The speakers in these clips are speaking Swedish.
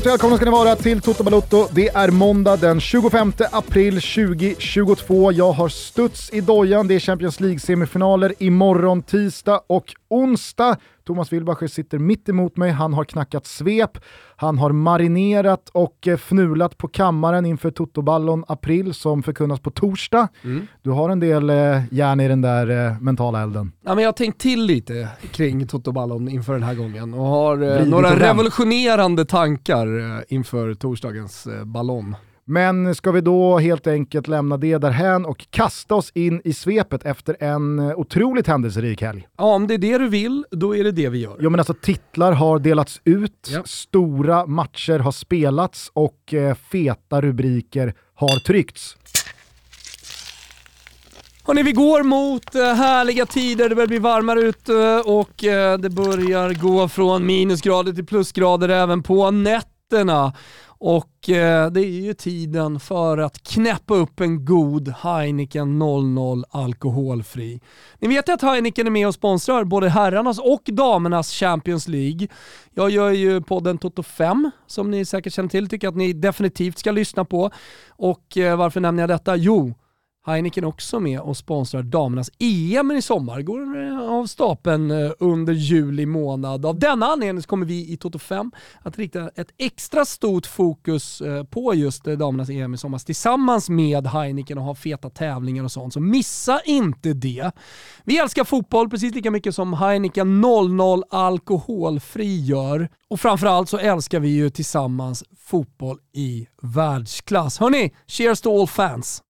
Varmt välkomna ska ni vara till Toto Balotto. Det är måndag den 25 april 2022. Jag har studs i dojan. Det är Champions League-semifinaler imorgon tisdag och onsdag. Thomas Wilbacher sitter mitt emot mig. Han har knackat svep. Han har marinerat och eh, fnulat på kammaren inför Toto-ballon april som förkunnas på torsdag. Mm. Du har en del eh, järn i den där eh, mentala elden. Ja, men jag har tänkt till lite kring Toto-ballon inför den här gången och har eh, några revolutionerande tankar eh, inför torsdagens eh, ballon. Men ska vi då helt enkelt lämna det därhän och kasta oss in i svepet efter en eh, otroligt händelserik helg? Ja, om det är det du vill, då är det det vi gör. Jo men alltså titlar har delats ut, ja. stora matcher har spelats och eh, feta rubriker har tryckts. Hörrni, vi går mot eh, härliga tider, det börjar bli varmare ute och eh, det börjar gå från minusgrader till plusgrader även på nätterna. Och eh, det är ju tiden för att knäppa upp en god Heineken 00 alkoholfri. Ni vet ju att Heineken är med och sponsrar både herrarnas och damernas Champions League. Jag gör ju podden Toto 5 som ni säkert känner till, tycker att ni definitivt ska lyssna på. Och eh, varför nämner jag detta? Jo, Heineken också med och sponsrar damernas EM i sommar. Går av stapeln eh, under juli månad. Av denna anledning kommer vi i Toto 5 att rikta ett extra stort fokus eh, på just eh, damernas EM i sommar tillsammans med Heineken och ha feta tävlingar och sånt. Så missa inte det. Vi älskar fotboll precis lika mycket som Heineken 00 alkoholfri gör. Och framförallt så älskar vi ju tillsammans fotboll i världsklass. Hörni, cheers to all fans!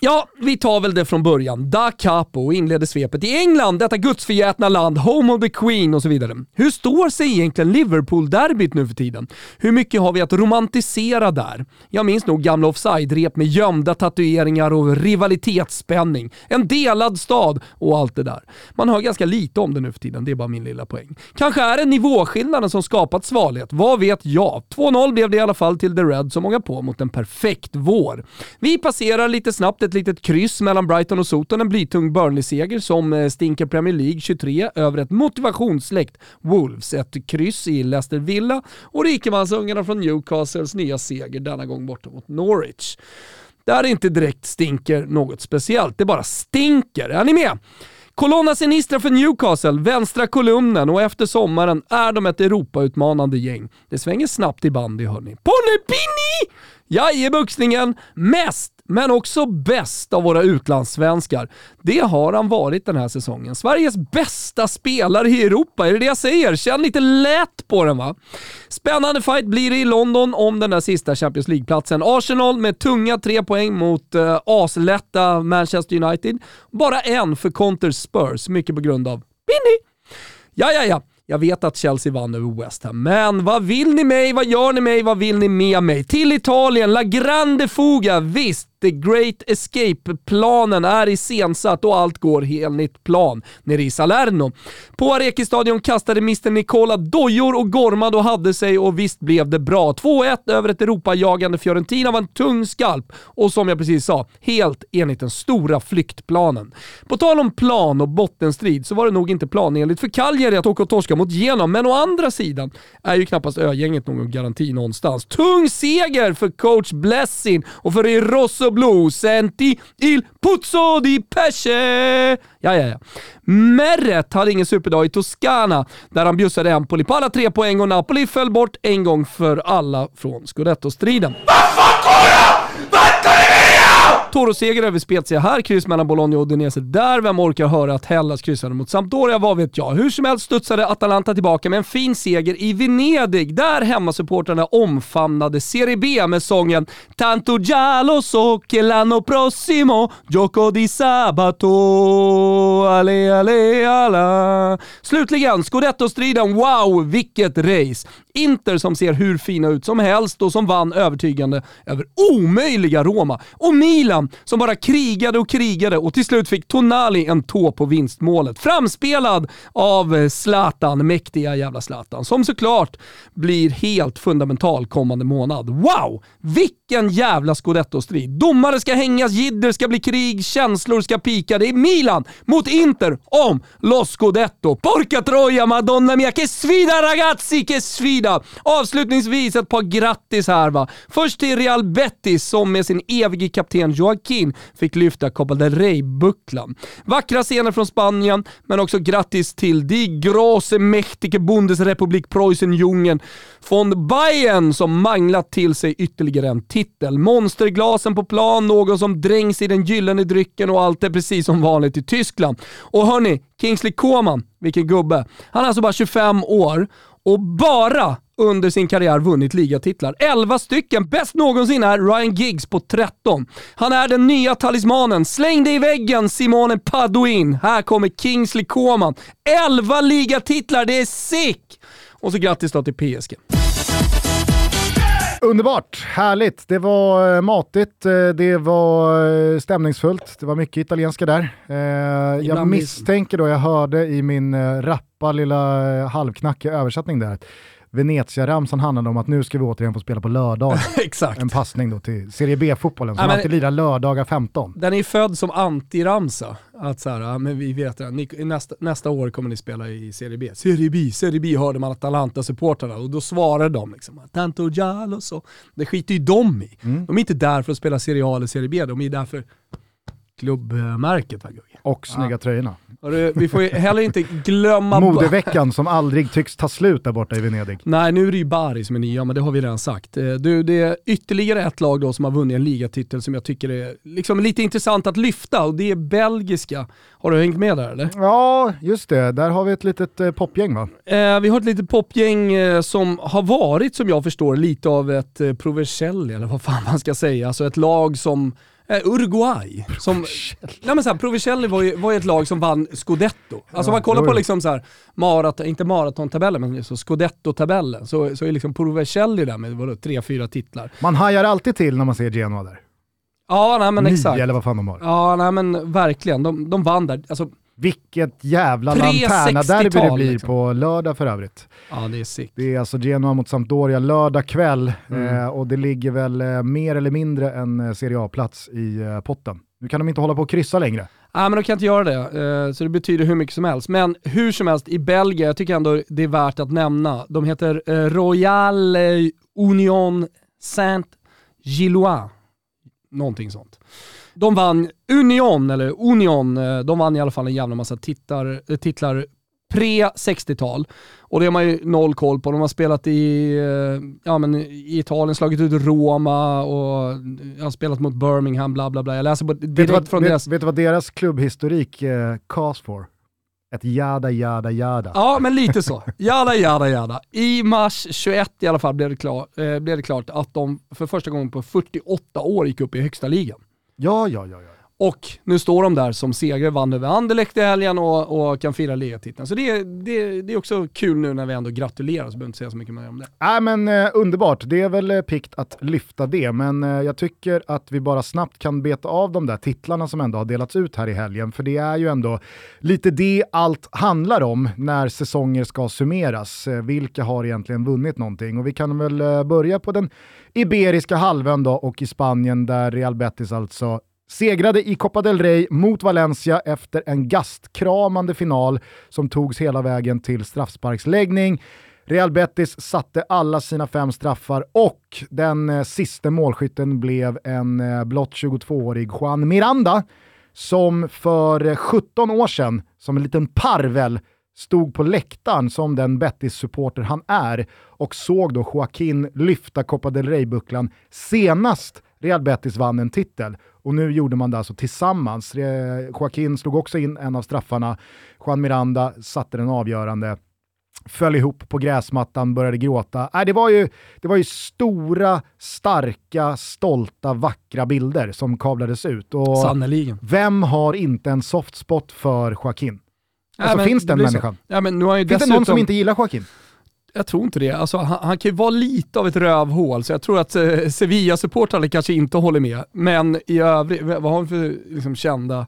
Ja, vi tar väl det från början. Da Capo inleder svepet i England, detta gudsförgätna land, home of the Queen och så vidare. Hur står sig egentligen Liverpool-derbyt nu för tiden? Hur mycket har vi att romantisera där? Jag minns nog gamla offside-rep med gömda tatueringar och rivalitetsspänning. En delad stad och allt det där. Man hör ganska lite om det nu för tiden, det är bara min lilla poäng. Kanske är det nivåskillnaden som skapat svalhet, vad vet jag? 2-0 blev det i alla fall till The Red som ångar på mot en perfekt vår. Vi passerar lite snabbt ett litet kryss mellan Brighton och Soton, en blytung Burnley-seger som eh, stinker Premier League 23 över ett motivationssläkt Wolves. Ett kryss i Leicester Villa och rikemansungarna från Newcastles nya seger, denna gång borta mot Norwich. Där det inte direkt stinker något speciellt, det bara stinker. Är ni med? Colonna Sinistra för Newcastle, vänstra kolumnen och efter sommaren är de ett Europautmanande gäng. Det svänger snabbt i bandy hörni. Ponepini! Jajebuxningen, mest men också bäst av våra utlandssvenskar. Det har han varit den här säsongen. Sveriges bästa spelare i Europa, är det det jag säger? Känn lite lätt på den va? Spännande fight blir det i London om den där sista Champions League-platsen. Arsenal med tunga tre poäng mot uh, aslätta Manchester United. Bara en för Conter Spurs, mycket på grund av Binny. Ja, ja, ja. Jag vet att Chelsea vann över West Ham, men vad vill ni mig? Vad gör ni mig? Vad vill ni med mig? Till Italien, La Grande Fuga, visst. The Great Escape-planen är iscensatt och allt går enligt plan nere i Salerno. På Arekistadion kastade Mr Nicola dojor och gormade och hade sig och visst blev det bra. 2-1 över ett Europajagande Fiorentina var en tung skalp och som jag precis sa, helt enligt den stora flyktplanen. På tal om plan och bottenstrid så var det nog inte planenligt för Cagliari att åka och torska mot Genom, men å andra sidan är ju knappast ögänget någon garanti någonstans. Tung seger för coach Blessing och för Rosso Blu, senti il puzzo di pesce. Ja, ja, ja. Meret hade ingen superdag i Toscana där han bjussade Empoli på alla tre poäng och Napoli föll bort en gång för alla från scudetto-striden. Toro-seger över Spezia här, kryss mellan Bologna och Udinese där. Vem orkar höra att Hellas kryssade mot Sampdoria, vad vet jag. Hur som helst studsade Atalanta tillbaka med en fin seger i Venedig, där hemmasupportrarna omfamnade Serie B med sången “Tanto giallo lo so che l'anno prossimo gioco di sabato, ale ale ala”. Slutligen, scudetto-striden, wow vilket race! Inter som ser hur fina ut som helst och som vann övertygande över omöjliga Roma. Och Milan som bara krigade och krigade och till slut fick Tonali en tå på vinstmålet. Framspelad av eh, Zlatan, mäktiga jävla Zlatan, som såklart blir helt fundamental kommande månad. Wow! Vilken jävla scudetto-strid. Domare ska hängas, jidder ska bli krig, känslor ska pika. Det är Milan mot Inter om Los Scudetto. Porca troja, madonna mia, che sfida ragazzi, che sfida! Avslutningsvis ett par grattis här va. Först till Real Betis som med sin evige kapten Joaquin fick lyfta Copa del Rey-bucklan. Vackra scener från Spanien, men också grattis till Die Große Mächtige Bundesrepublik Preußen-Jungen von Bayern som manglat till sig ytterligare en titel. Monsterglasen på plan, någon som drängs i den gyllene drycken och allt är precis som vanligt i Tyskland. Och hörni, Kingsley Coman, vilken gubbe. Han är alltså bara 25 år och bara under sin karriär vunnit ligatitlar. 11 stycken, bäst någonsin är Ryan Giggs på 13. Han är den nya talismanen. Släng dig i väggen Simone Paduin. Här kommer Kingsley Coman. 11 ligatitlar, det är sick! Och så grattis då till PSG. Underbart, härligt. Det var eh, matigt, eh, det var eh, stämningsfullt, det var mycket italienska där. Jag misstänker då, jag hörde i min rappa lilla halvknackiga översättning där, Venezia-ramsan handlade om att nu ska vi återigen få spela på lördag. Exakt. En passning då till Serie B-fotbollen som ja, alltid lirar lördagar 15. Den är född som anti-ramsa. Att så här, men vi vet det, ni, nästa, nästa år kommer ni spela i Serie B. Serie B, Serie B hörde man Atalanta-supportrarna och då svarade de liksom Tanto Giallo så. Det skiter ju de i. Mm. De är inte där för att spela Serie A eller Serie B, de är där för klubbmärket. Och snygga ja. tröjorna. Vi får ju heller inte glömma... Modeveckan som aldrig tycks ta slut där borta i Venedig. Nej, nu är det ju Bari som är nya, men det har vi redan sagt. Eh, du, det är ytterligare ett lag då som har vunnit en ligatitel som jag tycker är liksom lite intressant att lyfta och det är belgiska. Har du hängt med där eller? Ja, just det. Där har vi ett litet eh, popgäng va? Eh, vi har ett litet popgäng eh, som har varit, som jag förstår, lite av ett eh, Provercelli, eller vad fan man ska säga. Alltså ett lag som Uruguay. Som, nej men så här, Provicelli var ju, var ju ett lag som vann Scudetto. Alltså ja, man kollar på liksom så här, maraton, inte maratontabellen, men liksom Scudetto-tabellen, så, så är liksom Provicelli där med vadå, tre, fyra titlar. Man hajar alltid till när man ser Genoa där. Ja, nej men Nio exakt. eller vad fan de har. Ja, nej men verkligen. De, de vann där. Alltså, vilket jävla lanterna-derby det blir liksom. på lördag för övrigt. Ja, det är sick. Det är alltså Genoa mot Sampdoria lördag kväll mm. eh, och det ligger väl eh, mer eller mindre en eh, Serie A-plats i eh, potten. Nu kan de inte hålla på och kryssa längre. Nej, men de kan inte göra det, eh, så det betyder hur mycket som helst. Men hur som helst, i Belgien, jag tycker ändå det är värt att nämna, de heter eh, Royal Union Saint-Gillois. Någonting sånt. De vann Union, eller Union, eh, de vann i alla fall en jävla massa titlar, eh, titlar pre-60-tal. Och det har man ju noll koll på. De har spelat i, eh, ja, men i Italien, slagit ut Roma och har spelat mot Birmingham, bla bla bla. Jag läser direkt vet vad, från vet, deras... Vet du vad deras klubbhistorik eh, calls for? Ett jada, jada, jada. Ja, men lite så. Jada, jada, jada. I mars 21 i alla fall blev det, klar, eh, blev det klart att de för första gången på 48 år gick upp i högsta ligan. Ja, ja, ja. ja. Och nu står de där som segrare, vann över Anderlecht i helgen och, och kan fira ligatiteln. Så det, det, det är också kul nu när vi ändå gratulerar, så behöver inte säga så mycket mer om det. Nej men eh, underbart, det är väl eh, pikt att lyfta det, men eh, jag tycker att vi bara snabbt kan beta av de där titlarna som ändå har delats ut här i helgen, för det är ju ändå lite det allt handlar om när säsonger ska summeras. Eh, vilka har egentligen vunnit någonting? Och vi kan väl eh, börja på den Iberiska halvön då och i Spanien där Real Betis alltså segrade i Copa del Rey mot Valencia efter en gastkramande final som togs hela vägen till straffsparksläggning. Real Betis satte alla sina fem straffar och den eh, sista målskytten blev en eh, blott 22-årig Juan Miranda som för eh, 17 år sedan, som en liten parvel, stod på läktaren som den Betis-supporter han är och såg då Joaquin lyfta Copa del Rey-bucklan senast Real Betis vann en titel. Och nu gjorde man det alltså tillsammans. Joaquin slog också in en av straffarna, Juan Miranda satte den avgörande föll ihop på gräsmattan, började gråta. Äh, det, var ju, det var ju stora, starka, stolta, vackra bilder som kablades ut. Och Sannoliken. Vem har inte en soft spot för Joaquin? Alltså, ja, finns den människan? Ja, men nu har finns dessutom... det någon som inte gillar Joaquin? Jag tror inte det. Alltså, han, han kan ju vara lite av ett rövhål, så jag tror att eh, Sevilla-supportrarna kanske inte håller med. Men i övrigt, vad har vi för liksom, kända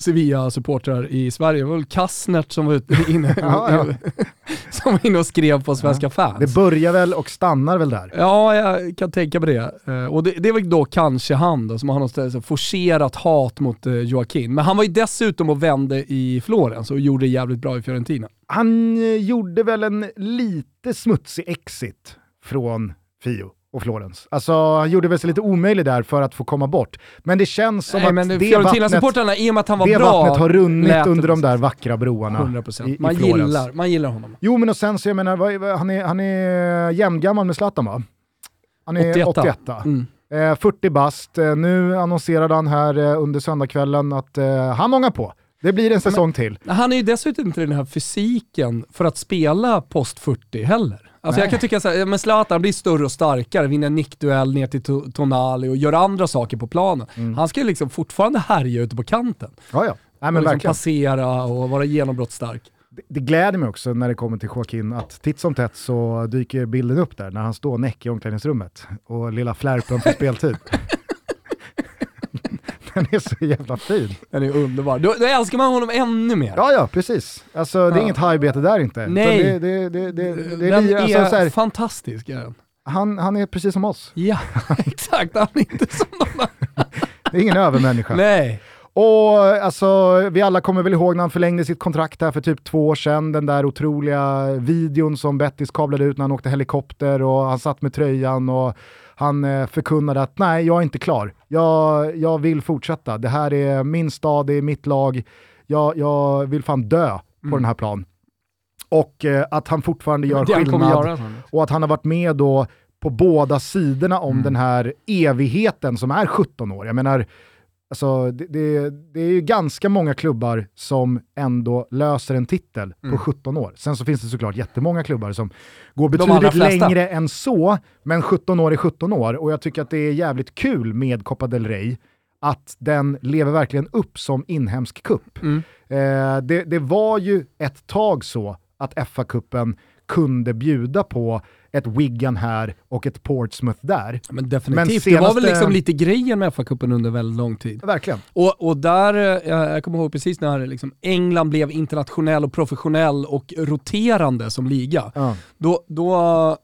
Sevilla-supportrar i Sverige. Det var väl Kassnert som var inne, ja, ja. som var inne och skrev på Svenska ja. fans. Det börjar väl och stannar väl där? Ja, jag kan tänka mig det. Eh, och det, det var då kanske han då, som har något forcerat hat mot eh, Joaquin. Men han var ju dessutom och vände i Florens och gjorde det jävligt bra i Fiorentina. Han eh, gjorde väl en lite smutsig exit från Fio och Florens. Alltså han gjorde väl sig lite omöjlig där för att få komma bort. Men det känns som Nej, att men det vattnet, i och med att han var det bra, vattnet har runnit under de där vackra broarna 100%. I, man, i gillar, man gillar honom. Jo men och sen så jag menar, han är, han är jämngammal med Zlatan va? Han är 81. 81 mm. eh, 40 bast, eh, nu annonserade han här eh, under söndagskvällen att eh, han ångar på. Det blir en säsong men, till. Han är ju dessutom inte den här fysiken för att spela post 40 heller. Alltså jag kan tycka såhär, men Zlatan blir större och starkare, vinner en nickduell ner till Tonali och gör andra saker på planen. Mm. Han ska ju liksom fortfarande härja ute på kanten. Ja, ja. Nej, men och liksom passera och vara genombrottsstark. Det, gläder mig också när det kommer till Joaquin att titt som tätt så dyker bilden upp där när han står näck i omklädningsrummet och lilla flärpen får speltid. Den är så jävla fin. Den är underbar. Då, då älskar man honom ännu mer. Ja, ja, precis. Alltså det är ja. inget hajbete där inte. Nej. Det, det, det, det, Den är, alltså, är här, fantastisk. Är Han, han är precis som oss. Ja, exakt. Han är inte som någon annan. Det är ingen övermänniska. Nej. Och alltså, vi alla kommer väl ihåg när han förlängde sitt kontrakt här för typ två år sedan, den där otroliga videon som Bettis kablade ut när han åkte helikopter och han satt med tröjan och han eh, förkunnade att nej, jag är inte klar. Jag, jag vill fortsätta. Det här är min stad, det är mitt lag. Jag, jag vill fan dö på mm. den här plan. Och eh, att han fortfarande gör skillnad och att han har varit med då på båda sidorna om mm. den här evigheten som är 17 år. Jag menar, Alltså, det, det, det, är ju ganska många klubbar som ändå löser en titel mm. på 17 år. Sen så finns det såklart jättemånga klubbar som går betydligt längre än så, men 17 år är 17 år. Och jag tycker att det är jävligt kul med Copa del Rey, att den lever verkligen upp som inhemsk kupp. Mm. Eh, det, det var ju ett tag så att FA-cupen kunde bjuda på ett Wigan här och ett Portsmouth där. Men definitivt, Men senaste... det var väl liksom lite grejen med FA-cupen under väldigt lång tid. Verkligen. Och, och där, eh, jag kommer ihåg precis när liksom England blev internationell och professionell och roterande som liga. Ja. Då, då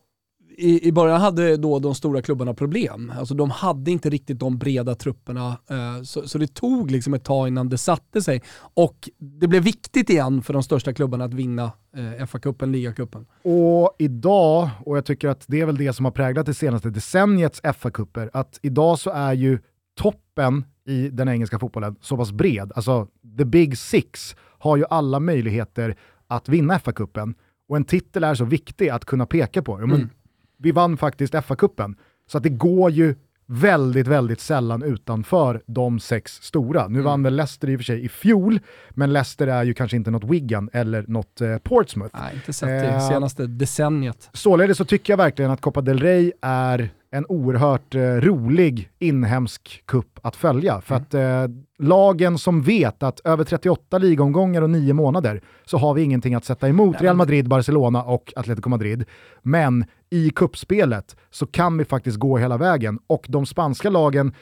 i, i början hade då de stora klubbarna problem. Alltså de hade inte riktigt de breda trupperna. Eh, så, så, det tog liksom ett tag innan det satte sig. Och det blev viktigt igen för de största klubbarna att vinna eh, FA-cupen, ligacupen. Och idag, och jag tycker att det är väl det som har präglat det senaste decenniets FA-cuper, att idag så är ju toppen i den engelska fotbollen så pass bred. Alltså the big six har ju alla möjligheter att vinna FA-cupen. Och en titel är så viktig att kunna peka på. Ja, men, mm vi vann faktiskt FA-cupen. Så att det går ju väldigt, väldigt sällan utanför de sex stora. Nu mm. vann väl Leicester i och för sig i fjol, men Leicester är ju kanske inte något Wigan eller något eh, Portsmouth. Nej, inte sett det eh, senaste decenniet. Således så tycker jag verkligen att Copa del Rey är en oerhört eh, rolig inhemsk kupp att följa. För mm. att eh, lagen som vet att över 38 ligomgångar och 9 månader så har vi ingenting att sätta emot Real Madrid, Barcelona och Atletico Madrid. Men i kuppspelet så kan vi faktiskt gå hela vägen och de spanska lagen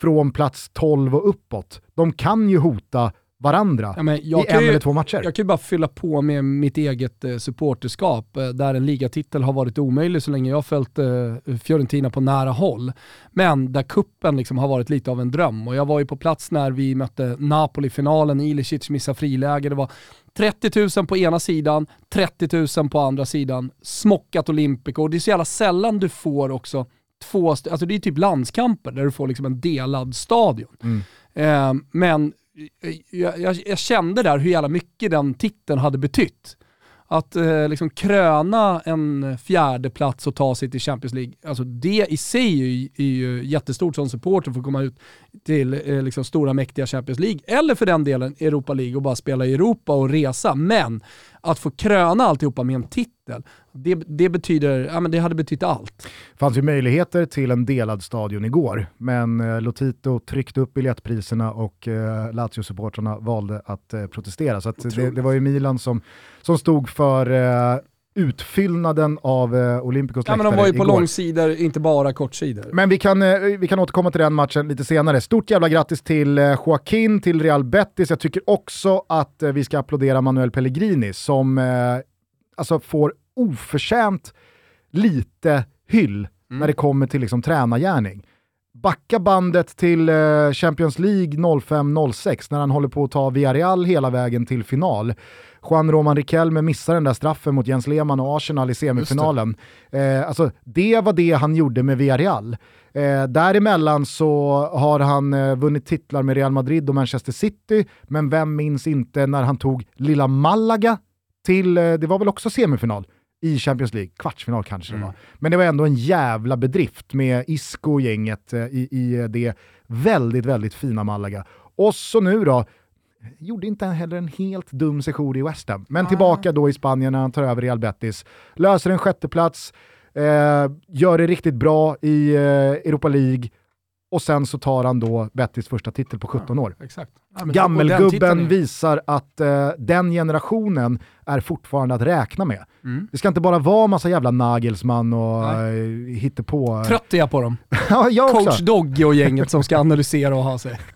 från plats 12 och uppåt, de kan ju hota varandra ja, i en ju, eller två matcher. Jag kan ju bara fylla på med mitt eget eh, supporterskap eh, där en ligatitel har varit omöjlig så länge jag har följt eh, Fiorentina på nära håll. Men där kuppen liksom har varit lite av en dröm och jag var ju på plats när vi mötte Napoli i finalen, Ilicic missade friläge, det var 30 000 på ena sidan, 30 000 på andra sidan, smockat Olympico och det är så jävla sällan du får också två, alltså det är typ landskamper där du får liksom en delad stadion. Mm. Eh, men Eh, jag, jag, jag, kände där hur jävla mycket den titeln hade betytt. Att eh, liksom kröna en fjärde plats och ta sig till Champions League, alltså det i sig är ju, är ju jättestort som supporter för att komma ut till eh, liksom stora mäktiga Champions League, eller för den delen Europa League och bara spela i Europa och resa. Men att få kröna alltihopa med en titel, det, det, betyder, ja, men det hade betytt allt. Det fanns ju möjligheter till en delad stadion igår, men eh, Lotito tryckte upp biljettpriserna och eh, Lazio-supportrarna valde att eh, protestera. Så att det, det, var ju Milan som, som stod för eh, utfyllnaden av eh, Olympicos Ja men de var ju på igår. långsidor, inte bara kortsidor. Men vi kan, eh, vi kan återkomma till den matchen lite senare. Stort jävla grattis till eh, Joaquin, till Real Betis. Jag tycker också att eh, vi ska applådera Manuel Pellegrini som eh, alltså får oförtjänt lite hyll när det kommer till liksom, tränargärning. Backa bandet till eh, Champions League 05-06 när han håller på att ta Villarreal hela vägen till final. Juan Roman Riquelme missar den där straffen mot Jens Lehmann och Arsenal i semifinalen. Eh, alltså, det var det han gjorde med Villarreal. Eh, däremellan så har han eh, vunnit titlar med Real Madrid och Manchester City, men vem minns inte när han tog lilla Malaga till, eh, det var väl också semifinal i Champions League, kvartsfinal kanske det var. Men det var ändå en jävla bedrift med Isco och gänget eh, i, i det väldigt, väldigt fina Malaga. Och så nu då, gjorde inte heller en helt dum session i West Ham. Men tillbaka då i Spanien när han tar över Real Betis. Löser en sjätteplats, eh, gör det riktigt bra i eh, Europa League och sen så tar han då Betis första titel på 17 år. Exakt. Ja, den Gammelgubben visar att eh, den generationen är fortfarande att räkna med. Mm. Det ska inte bara vara massa jävla Nagelsmann och eh, hittepå. Trött är jag på dem. ja, jag Coach. Dogge och gänget som ska analysera och ha sig.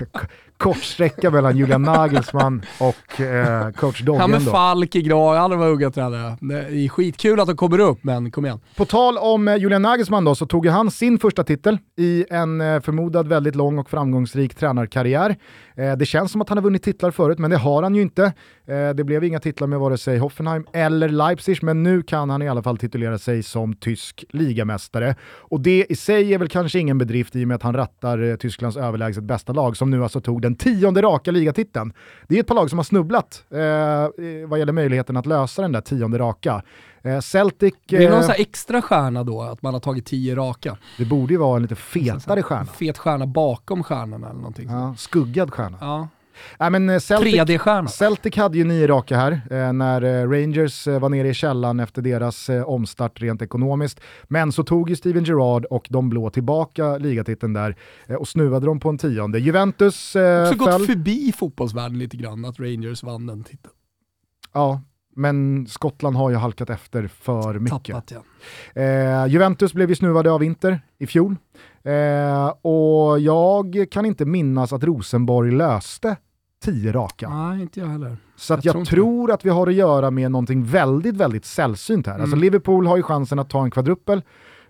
Kortsträcka mellan Julian Nagelsmann och eh, coach Ja men Doggen. Falk är bra, alla var unga tränare. Det är skitkul att de kommer upp, men kom igen. På tal om eh, Julian Nagelsmann då, så tog han sin första titel i en eh, förmodad väldigt lång och framgångsrik tränarkarriär. Eh, det känns som att han har vunnit titlar förut, men det har han ju inte. Eh, det blev inga titlar med vare sig Hoffenheim eller Leipzig, men nu kan han i alla fall titulera sig som tysk ligamästare. Och det i sig är väl kanske ingen bedrift i och med att han rattar eh, Tysklands överlägset bästa lag, som nu alltså tog den tionde raka ligatiteln. Det är ett par lag som har snubblat eh, vad gäller möjligheten att lösa den där tionde raka. Eh, Celtic... Det är någon eh, sån extra stjärna då, att man har tagit tio raka. det borde ju vara en lite fetare stjärna. Fet stjärna bakom stjärnorna eller någonting. Ja. Skuggad stjärna. ja. Nej, men eh, Celtic, 3D-stjärna. Celtic hade ju nio raka här eh, när Rangers var nere i källan efter deras eh, omstart rent ekonomiskt. Men så tog ju Steven Gerrard och de blå tillbaka ligatiteln där eh, och snuvade dem på en tionde. Juventus eh, Också gått förbi fotbollsvärlden lite grann, att Rangers vann den titeln. Ja, men Skottland har ju halkat efter för mycket. Tappat igen. Eh, Juventus blev ju snuvade av Inter i fjol. Eh, och jag kan inte minnas att Rosenborg löste tio raka. Nej, inte jag heller. Så att Jag jag, tror tror, att vi har att göra med någonting väldigt, väldigt sällsynt här. Alltså Mm. Liverpool har ju chansen att ta en kvadruppel,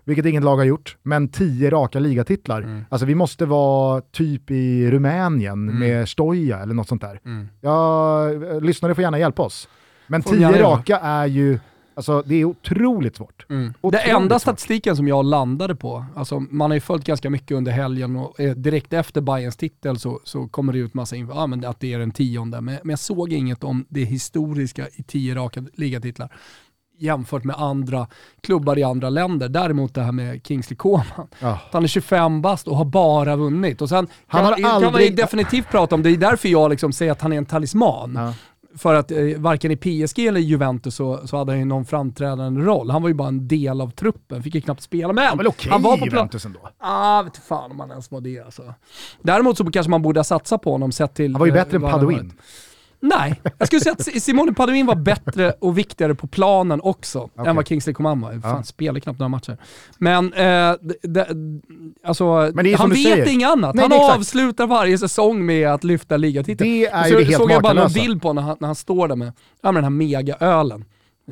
vilket inget lag har gjort, men tio raka ligatitlar. Mm. Alltså vi måste vara typ i Rumänien Mm. med Stoja eller något sånt där. Mm. Ja, eh, lyssnare får gärna hjälpa oss. Men tio raka är ju, alltså det är otroligt svårt. Mm. Det Otroligt enda svårt. statistiken som jag landade på, alltså man har ju följt ganska mycket under helgen och eh, direkt efter Bayerns titel så, så kommer det ut massa info, ja, men att det är den tionde, men, men jag såg inget om det historiska i tio raka ligatitlar jämfört med andra klubbar i andra länder. Däremot det här med Kingsley Coman, att han är 25 bast och har bara vunnit. Och sen Han kan, har man, kan man ju aldrig- definitivt prata om, det är därför jag liksom säger att han är en talisman. Ja. För att eh, varken i PSG eller Juventus så, så hade han ju någon framträdande roll. Han var ju bara en del av truppen, fick ju knappt spela. Men väl okej han var på. Juventus ändå? Ah, vet fan om han ens var det alltså. Däremot så kanske man borde ha satsat på honom sett till... Han var ju eh, bättre än varit. Nej, jag skulle säga att Simone Paduin var bättre och viktigare på planen också än vad Kingsley Coman var. Fan, Ja. spelade knappt några matcher. Men, eh, d- d- alltså, Men det han vet säger. inget annat. Nej, han det avslutar varje säsong med att lyfta ligatiteln. Det är ju så det helt såg jag bara makalösa. bild på när han, när han står där med, ja, med den här mega-ölen.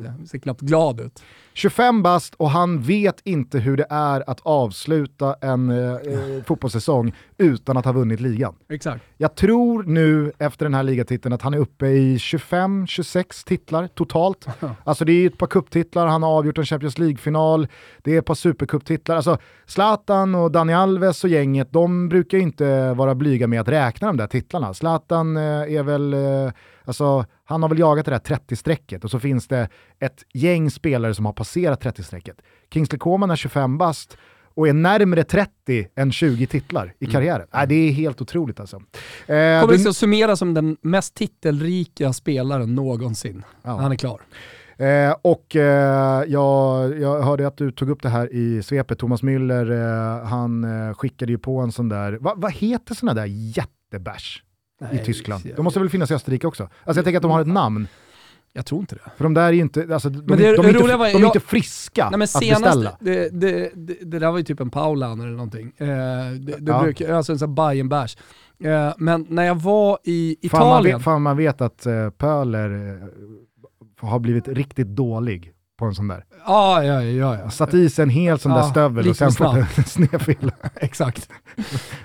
Han ser knappt glad ut. 25 bast och han vet inte hur det är att avsluta en eh, eh, fotbollssäsong utan att ha vunnit ligan. Exakt. Jag tror nu efter den här ligatiteln att han är uppe i 25-26 titlar totalt. Alltså det är ett par kupptitlar, han har avgjort en Champions League-final, det är ett par supercuptitlar. Alltså Zlatan och Dani Alves och gänget, de brukar ju inte vara blyga med att räkna de där titlarna. Zlatan eh, är väl, eh, alltså han har väl jagat det där 30-strecket och så finns det ett gäng spelare som har passerat 30-strecket. Kingsley Coman är 25 bast och är närmare 30 än 20 titlar i karriären. Nej, det är helt otroligt alltså. Eh, Kommer du- liksom summera som den mest titelrika spelaren någonsin. Ja. Han är klar. Eh, och eh, jag, jag hörde att du tog upp det här i svepet. Thomas Müller, eh, han eh, skickade ju på en sån där, va, vad heter såna där jättebärs i Nej, Tyskland? jag- De måste väl finnas i Österrike också? Alltså jag tänker att de har ett namn. Jag tror inte det. För de där är ju inte, alltså, de, Men det de, är inte, var- de är jag- inte friska Nej, men att senast, beställa. det, det, det, det där var ju typ en Paulan eller någonting. Eh, det, det Ja. brukar, alltså en sån här Bajenbärs. Eh, men när jag var i Fan man, Italien, vet, fan man vet att uh, Pöler eh, har blivit riktigt dålig på en sån där. ja, ja, ja, ja. Satt i sig en hel sån där stövel och sen fått en snedfil. exakt.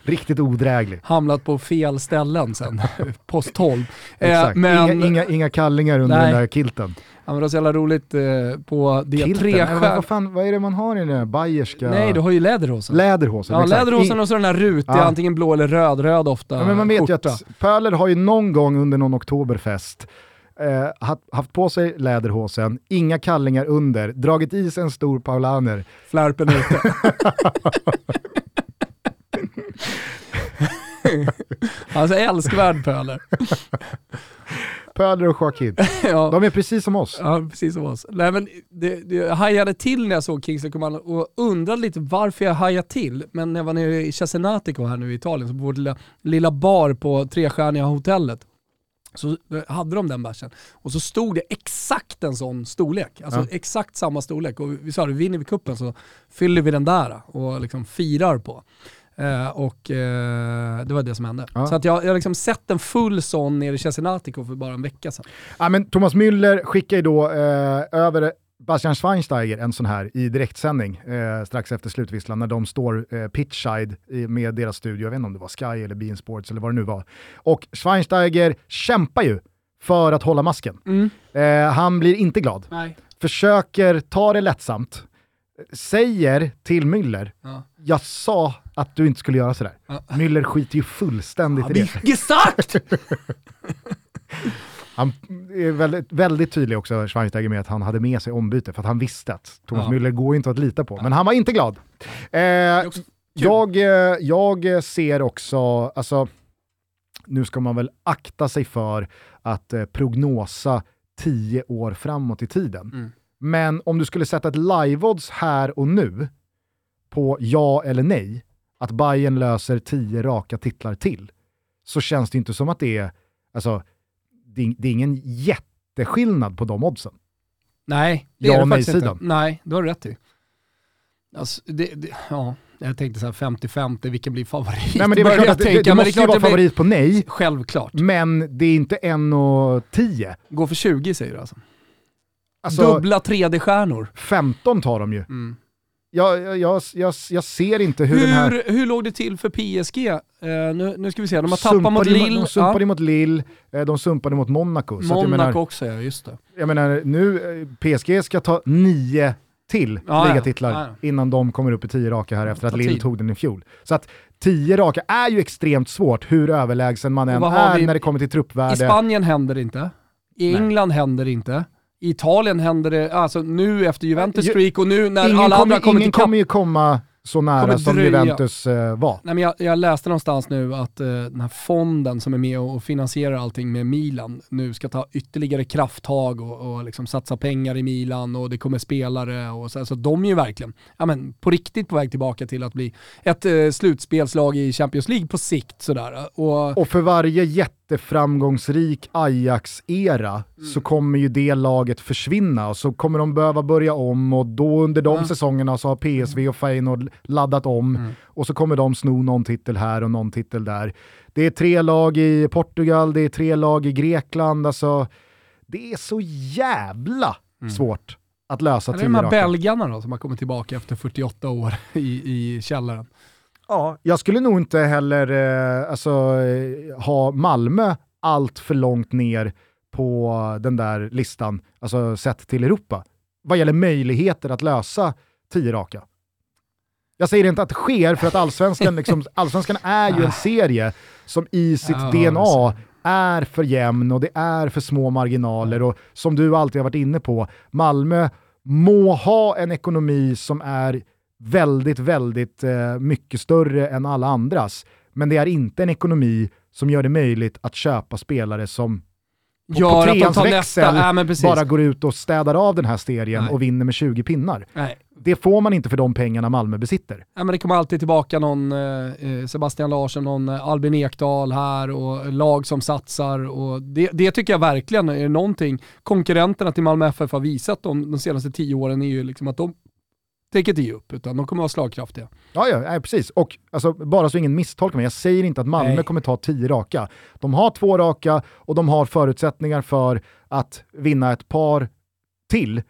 Riktigt odräglig. Hamnat på fel ställen sen, post 12. Eh, men, Inga, inga, inga kallingar under Nej. den där kilten. Ja, men det var så jävla roligt eh, på det kilten? tre Eller vad, fan, vad är det man har i den där bayerska... Nej, du har ju läderhosen. Läderhosen. Ja, exakt. läderhosen och så den där rutiga, Ja. antingen blå eller röd, röd ofta. Ja, men man vet skjorta. ju att Pöler har ju någon gång under någon oktoberfest eh, haft, på sig läderhosen, inga kallingar under, dragit i sig en stor paulaner. Flärpen ute. alltså älskvärd Pöler. Pöler och Joaquin, ja. de är precis som oss. Ja, precis som oss. Nej, men det, det, jag hajade till när jag såg Kings of Commando och undrade lite varför jag hajade till. Men när jag var nere i Cesenatico här nu i Italien, så på vår lilla, lilla bar på trestjärniga hotellet, så eh, hade de den bärsen. Och så stod det exakt en sån storlek. Alltså Ja. exakt samma storlek. Och vi sa det, vinner vi kuppen så fyller vi den där och liksom firar på. Eh, och eh, det var det som hände. Ja. Så att jag jag har liksom sett en full sån nere i Cesenatico för bara en vecka sedan. Ja, men Thomas Müller skickar ju då eh, över Bastian Schweinsteiger en sån här i direktsändning eh, strax efter slutvisslan när de står eh, pitchside i, med deras studio, jag vet inte om det var Sky eller Bein Sports eller vad det nu var. Och Schweinsteiger kämpar ju för att hålla masken. Mm. Eh, han blir inte glad. Nej. försöker ta det lättsamt, säger till Müller, Ja. jag sa att du inte skulle göra sådär. Ja. Müller skiter ju fullständigt i det. Gesagt! Han är väldigt, väldigt tydlig också, Schweinsteiger, med att han hade med sig ombyte, för att han visste att Thomas Ja. Müller går inte att lita på. Men han var inte glad. Eh, jag, eh, jag ser också, alltså, nu ska man väl akta sig för att eh, prognosa tio år framåt i tiden. Mm. Men om du skulle sätta ett live-odds här och nu på ja eller nej, att Bayern löser tio raka titlar till, så känns det inte som att det är, alltså, det är, det är ingen jätteskillnad på de oddsen. Nej, det Ja är det faktiskt inte. Nej, du har rätt i. Alltså, det, det, ja, jag tänkte så här 50-50, vilken blir favorit? Nej men det är klart att det, tänka, det men måste ju vara det favorit på nej, Självklart. men det är inte 1,10. Gå för 20 säger du alltså. Alltså, Dubbla 3D-stjärnor. 15 tar de ju. Mm. Jag, jag, jag, jag, ser inte hur, den här... Hur, hur låg det till för PSG? Eh, nu, nu ska vi se, de har tappat mot Lille. De sumpade Ja. mot Lille, eh, de sumpade mot Monaco. Att jag, Monaco menar, också ja, just det. jag menar, nu, eh, PSG ska ta nio till Ja, ligatitlar Ja, innan de kommer upp i tio raka här efter att Lille tog den i fjol. Så att tio raka är ju extremt svårt hur överlägsen man än är vi- när det kommer till I truppvärde. Spanien händer det inte. I Nej. England händer det inte. I Italien händer det, alltså nu efter Juventus Ju- streak och nu när ingen alla andra kommer, har kommit ingen kommer ju komma så nära som dröja. Juventus eh, var. Nej, men jag, jag läste någonstans nu att eh, den här fonden som är med och finansierar allting med Milan nu ska ta ytterligare krafttag och, och liksom satsa pengar i Milan och det kommer spelare och så. Så de är ju verkligen ja, men, på riktigt på väg tillbaka till att bli ett eh, slutspelslag i Champions League på sikt. Sådär. Och, Och för varje jätteframgångsrik Ajax-era Mm. så kommer ju det laget försvinna och så kommer de behöva börja om och då under de Ja. säsongerna så har PSV och Feyenoord laddat om Mm. och så kommer de sno någon titel här och någon titel där. Det är tre lag i Portugal, det är tre lag i Grekland, alltså det är så jävla svårt att lösa eller de här belgarna då som har kommit tillbaka efter 48 år i, i källaren. Ja, jag skulle nog inte heller eh, alltså, eh, ha Malmö allt för långt ner på den där listan, alltså sett till Europa, vad gäller möjligheter att lösa tio raka. Jag säger inte att det sker för att allsvenskan, liksom, allsvenskan är ju en serie som i sitt Ja, DNA är för jämn och det är för små marginaler. Och som du alltid har varit inne på, Malmö må ha en ekonomi som är väldigt, väldigt eh, mycket större än alla andras. Men det är inte en ekonomi som gör det möjligt att köpa spelare som på, Gör på treans växel ja, bara går ut och städar av den här serien Nej. och vinner med 20 pinnar. Nej. Det får man inte för de pengarna Malmö besitter. Ja, men det kommer alltid tillbaka någon eh, eh Sebastian Larsson, någon eh, Albin Ekdal här och lag som satsar. Och det, det tycker jag verkligen är någonting konkurrenterna till Malmö FF har visat de, de senaste tio åren är ju liksom att de tänker inte ge upp, utan de kommer vara slagkraftiga. Ja, ja nej, precis. Och alltså, bara så ingen misstolkar mig, jag säger inte att Malmö nej. kommer ta tio raka. De har två raka och de har förutsättningar för att vinna ett par till.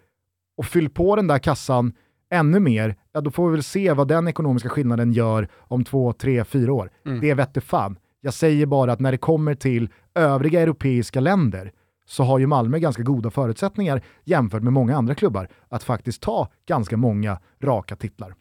Och fyll på den där kassan ännu mer, ja då får vi väl se vad den ekonomiska skillnaden gör om två, tre, fyra år. Mm. Det vette fan. Jag säger bara att när det kommer till övriga europeiska länder så har ju Malmö ganska goda förutsättningar jämfört med många andra klubbar att faktiskt ta ganska många raka titlar.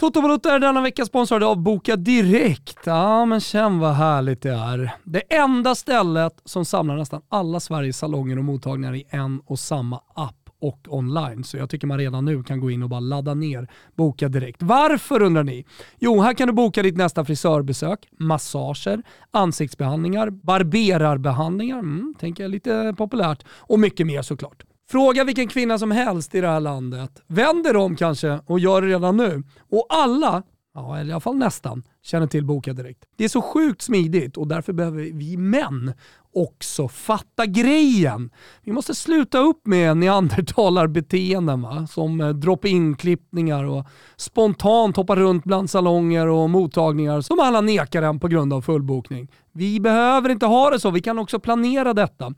Toto Balotto är denna vecka sponsrade av Boka Direkt. Ja, men känn vad härligt det är. Det enda stället som samlar nästan alla Sveriges salonger och mottagningar i en och samma app och online. Så jag tycker man redan nu kan gå in och bara ladda ner Boka Direkt. Varför undrar ni? Jo, här kan du boka ditt nästa frisörbesök, massager, ansiktsbehandlingar, barberarbehandlingar, mm, tänker jag lite populärt, och mycket mer såklart. Fråga vilken kvinna som helst i det här landet. vänder om kanske och gör det redan nu. Och alla, ja eller i alla fall nästan, känner till Boka Direkt. Det är så sjukt smidigt och därför behöver vi män också fatta grejen. Vi måste sluta upp med neandertalarbeteenden va? som eh, drop-in-klippningar och spontant hoppa runt bland salonger och mottagningar som alla nekar en på grund av fullbokning. Vi behöver inte ha det så, vi kan också planera detta.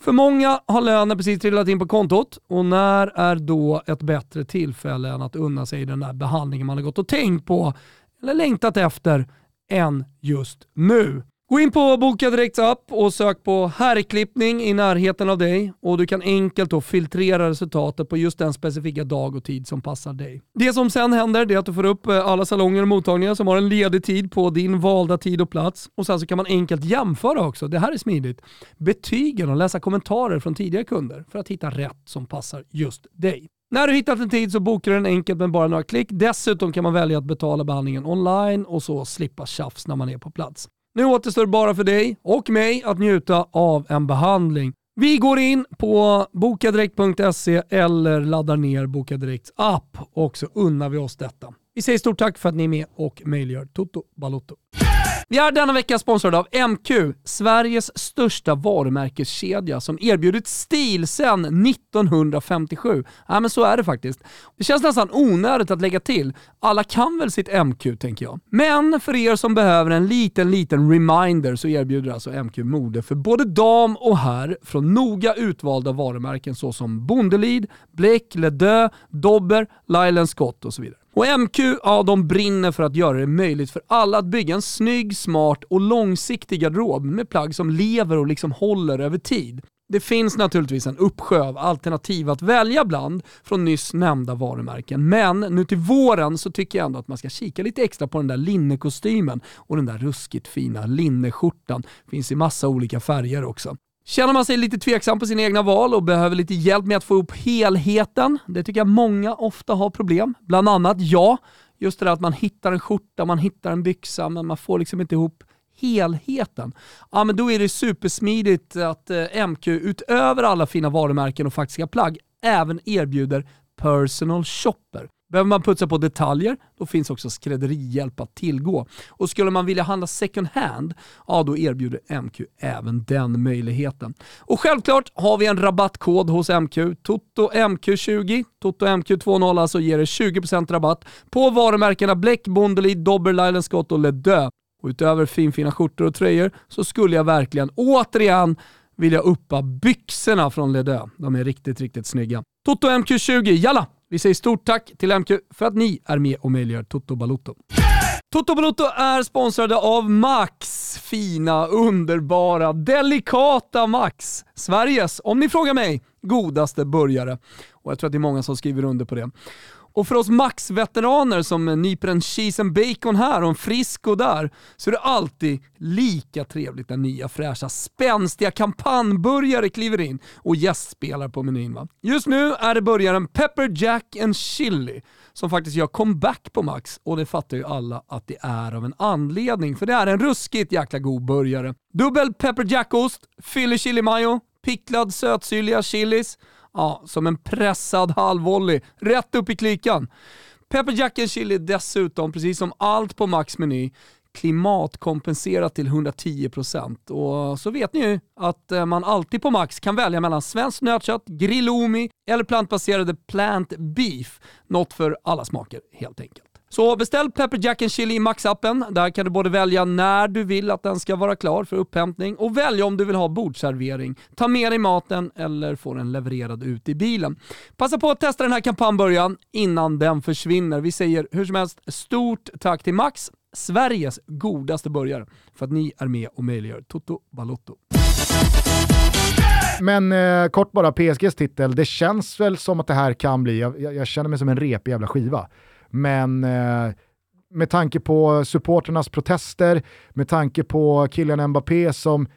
För många har lönen precis trillat in på kontot och när är då ett bättre tillfälle än att unna sig den där behandlingen man har gått och tänkt på eller längtat efter än just nu. Gå in på Boka Direkts app och sök på herrklippning i närheten av dig och du kan enkelt då filtrera resultatet på just den specifika dag och tid som passar dig. Det som sen händer är att du får upp eh, alla salonger och mottagningar som har en ledig tid på din valda tid och plats och sen så kan man enkelt jämföra också, det här är smidigt, betygen och läsa kommentarer från tidigare kunder för att hitta rätt som passar just dig. När du hittat en tid så bokar du den enkelt med bara några klick. Dessutom kan man välja att betala behandlingen online och så slippa tjafs när man är på plats. Nu återstår bara för dig och mig att njuta av en behandling. Vi går in på bokadirekt.se eller laddar ner Bokadirekts app och så unnar vi oss detta. Vi säger stort tack för att ni är med och möjliggör Toto Balotto. Vi är denna vecka sponsrade av MQ, Sveriges största varumärkeskedja som erbjudit stil sedan 1957. Ja, men så är det faktiskt. Det känns nästan onödigt att lägga till. Alla kan väl sitt MQ, tänker jag. Men för er som behöver en liten, liten reminder så erbjuder alltså MQ mode för både dam och herr från noga utvalda varumärken såsom Bondelid, Bleck, Ledö, Dobber, Lylan Scott och så vidare. Och MQ, ja de brinner för att göra det möjligt för alla att bygga en snygg, smart och långsiktig garderob med plagg som lever och liksom håller över tid. Det finns naturligtvis en uppsjö av alternativ att välja bland från nyss nämnda varumärken, men nu till våren så tycker jag ändå att man ska kika lite extra på den där linnekostymen och den där ruskigt fina linneskjortan. Finns i massa olika färger också. Känner man sig lite tveksam på sina egna val och behöver lite hjälp med att få ihop helheten, det tycker jag många ofta har problem. Bland annat jag. Just det där att man hittar en skjorta, man hittar en byxa, men man får liksom inte ihop helheten. Ja, men då är det supersmidigt att eh, MQ utöver alla fina varumärken och faktiska plagg även erbjuder personal shopper. Behöver man putsa på detaljer, då finns också skrädderihjälp att tillgå. Och skulle man vilja handla second hand, ja då erbjuder MQ även den möjligheten. Och självklart har vi en rabattkod hos MQ, TOTOMQ20, TOTOMQ20 alltså ger det 20% rabatt på varumärkena Bleck, Bondeli, Dobber, Lylan Scott och Ledö. Och utöver finfina skjortor och tröjor så skulle jag verkligen återigen vilja uppa byxorna från Ledö. De är riktigt, riktigt snygga. Toto MQ20, jalla! Vi säger stort tack till MQ för att ni är med och möjliggör Toto Balotto. Toto Balotto är sponsrade av Max. Fina, underbara, delikata Max. Sveriges, om ni frågar mig, godaste burgare. Och jag tror att det är många som skriver under på det. Och för oss Max-veteraner som nyper en cheese and bacon här och en frisco där, så är det alltid lika trevligt när nya fräscha spänstiga kampanjburgare kliver in och gästspelar på menyn. Va? Just nu är det burgaren Pepper Jack and Chili som faktiskt gör comeback på Max och det fattar ju alla att det är av en anledning, för det är en ruskigt jäkla god burgare. Dubbel Pepper Jack-ost, Philly Chili Mayo, picklad sötsyrliga chilis, Ja, som en pressad halvvolley, rätt upp i klykan. Pepper Jack and Chili är dessutom, precis som allt på Max meny, klimatkompenserat till 110%. Och så vet ni ju att eh, man alltid på Max kan välja mellan svenskt nötkött, grillomi eller plantbaserade plant beef. Något för alla smaker helt enkelt. Så beställ Pepper Jack and Chili i Max-appen. Där kan du både välja när du vill att den ska vara klar för upphämtning och välja om du vill ha bordservering, ta med dig maten eller få den levererad ut i bilen. Passa på att testa den här kampanjbörjan innan den försvinner. Vi säger hur som helst stort tack till Max, Sveriges godaste burgare, för att ni är med och möjliggör Toto Balotto. Men eh, kort bara, PSGs titel, det känns väl som att det här kan bli, jag, jag känner mig som en repig jävla skiva. Men eh, med tanke på supporternas protester, med tanke på Kylian Mbappé som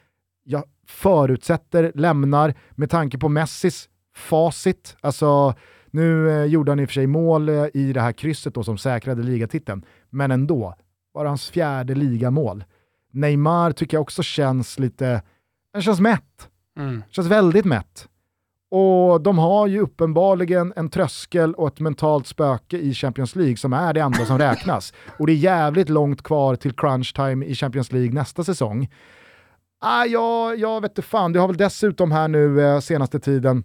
jag förutsätter lämnar, med tanke på Messis facit, alltså nu eh, gjorde han i och för sig mål eh, i det här krysset då som säkrade ligatiteln, men ändå, var hans fjärde ligamål. Neymar tycker jag också känns lite, han känns mätt. Mm. Känns väldigt mätt. Och de har ju uppenbarligen en tröskel och ett mentalt spöke i Champions League som är det enda som räknas. Och det är jävligt långt kvar till crunch time i Champions League nästa säsong. Ah, ja, jag vet inte fan, det har väl dessutom här nu eh, senaste tiden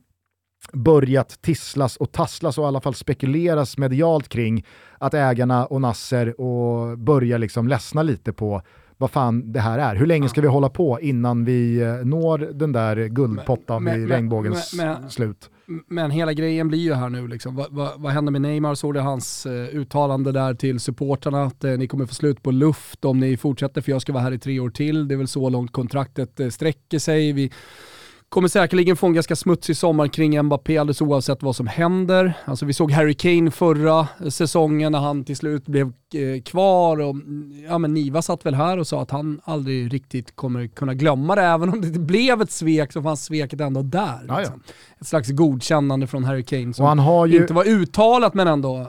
börjat tisslas och tasslas och i alla fall spekuleras medialt kring att ägarna och Nasser och börjar liksom ledsna lite på vad fan det här är. Hur länge ska vi hålla på innan vi eh, når den där guldpottan men, vid men, regnbågens men, slut? Men hela grejen blir ju här nu, liksom. vad, vad, vad händer med Neymar? Såg det hans uh, uttalande där till supporterna att uh, ni kommer få slut på luft om ni fortsätter för jag ska vara här i tre år till. Det är väl så långt kontraktet uh, sträcker sig. Vi, Kommer säkerligen få en ganska smutsig sommar kring Mbappé alldeles oavsett vad som händer. Alltså vi såg Harry Kane förra säsongen när han till slut blev eh, kvar och ja, men Niva satt väl här och sa att han aldrig riktigt kommer kunna glömma det. Även om det blev ett svek så fanns sveket ändå där. Liksom. Ett slags godkännande från Harry Kane som han har ju... inte var uttalat men ändå, uh,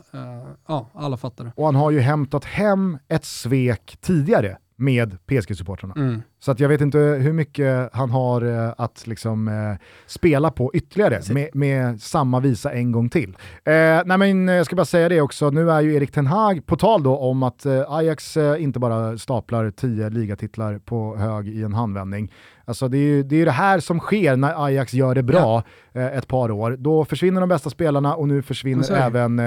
ja alla fattar det. Och han har ju hämtat hem ett svek tidigare med PSG-supportrarna. Mm. Så att jag vet inte hur mycket han har eh, att liksom, eh, spela på ytterligare med, med, samma visa en gång till. Eh, nej men, jag ska bara säga det också, nu är ju Erik Ten Hag, på tal då om att eh, Ajax eh, inte bara staplar tio ligatitlar på hög i en handvändning. Alltså det är ju det, är det här som sker när Ajax gör det bra ja. Eh, ett par år. Då försvinner de bästa spelarna och nu försvinner även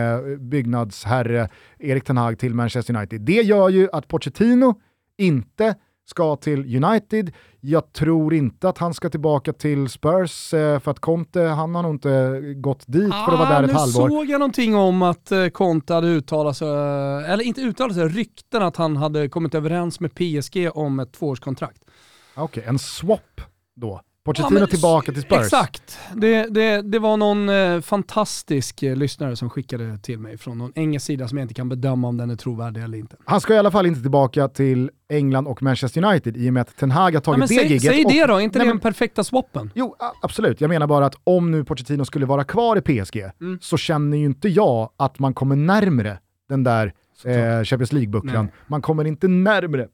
byggnadsherre Erik Ten Hag till Manchester United. Det gör ju att Pochettino inte ska till United. Jag tror inte att han ska tillbaka till Spurs eh, för att Conte, han har nog inte gått dit ah, för att vara där ett halvår. Nu såg jag någonting om att eh, Conte hade uttalat sig, eh, eller inte uttalat sig, rykten att han hade kommit överens med PSG om ett tvåårskontrakt. Okej, okay, en swap då? Pochettino ja, tillbaka till Spurs. Exakt. Det, det, det var någon eh, fantastisk eh, lyssnare som skickade till mig från någon engelsk sida som jag inte kan bedöma om den är trovärdig eller inte. Han ska i alla fall inte tillbaka till England och Manchester United i och med att Ten Hag har tagit ja, det giget. Säg det då, är inte nej, det den perfekta swappen? Jo, absolut. Jag menar bara att om nu Pochettino skulle vara kvar i PSG mm. så känner ju inte jag att man kommer närmre den där eh, Champions League-bucklan. Man kommer inte närmre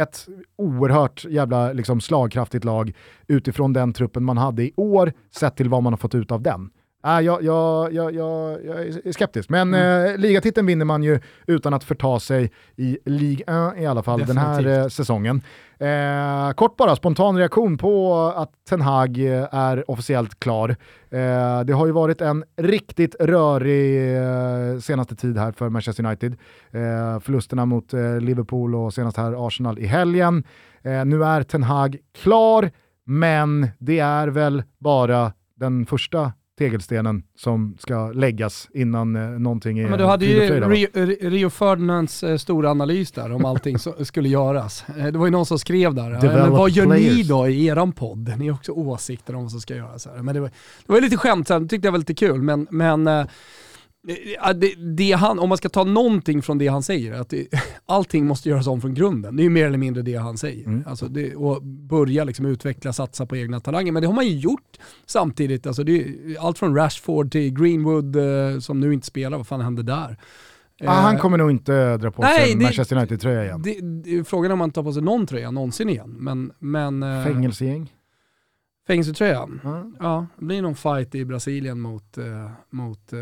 ett oerhört jävla liksom, slagkraftigt lag utifrån den truppen man hade i år, sett till vad man har fått ut av den. Jag, jag, jag, jag, jag är skeptisk, men mm. eh, ligatiteln vinner man ju utan att förta sig i Ligue 1 i alla fall Definitivt. den här eh, säsongen. Eh, kort bara, spontan reaktion på att Ten Hag eh, är officiellt klar. Eh, det har ju varit en riktigt rörig eh, senaste tid här för Manchester United. Eh, förlusterna mot eh, Liverpool och senast här Arsenal i helgen. nu är Ten Hag klar, men det är väl bara den första tegelstenen som ska läggas innan eh, någonting är Men du hade ju Rio, Rio Ferdinands eh, stora analys där om allting som skulle göras. Eh, det var ju någon som skrev där, men vad gör players. ni då i eran podd? Ni har också åsikter om vad som ska göras. Här. Men det var, det var lite skämtsamt, tyckte jag var lite kul, men, men eh, det, det han, om man ska ta någonting från det han säger, att det, allting måste göras om från grunden. Det är ju mer eller mindre det han säger. Mm. Alltså det, och börja liksom utveckla, satsa på egna talanger. Men det har man ju gjort samtidigt. Alltså det, allt från Rashford till Greenwood eh, som nu inte spelar, vad fan hände där? Ah, han eh, kommer nog inte dra på nej, sig Manchester United-tröja igen. Det, frågan är om han tar på sig någon tröja någonsin igen. Men, men, eh, Fängelsegäng? Fängelsetröjan? Mm. Ja, det blir någon fight i Brasilien mot, mot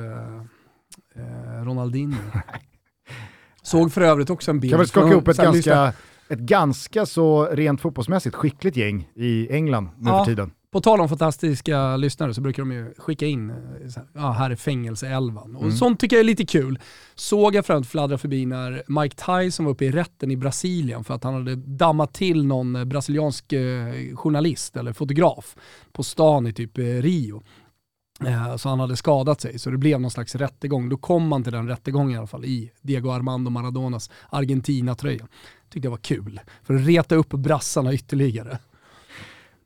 eh, Ronaldinho. Såg för övrigt också en bild. Kan väl skaka ihop ett ganska, ett ganska så rent fotbollsmässigt skickligt gäng i England nu ja, för tiden. På tal om fantastiska lyssnare så brukar de ju skicka in, eh, här, ja här är fängelseelvan. Och mm. sånt tycker jag är lite kul. Såg jag främst fladdra förbi när Mike Tyson var uppe i rätten i Brasilien för att han hade dammat till någon eh, brasiliansk eh, journalist eller fotograf på stan i typ Rio. Så han hade skadat sig, så det blev någon slags rättegång. Då kom man till den rättegången i alla fall i Diego Armando Maradonas Argentina-tröja. Tyckte det var kul, för att reta upp brassarna ytterligare.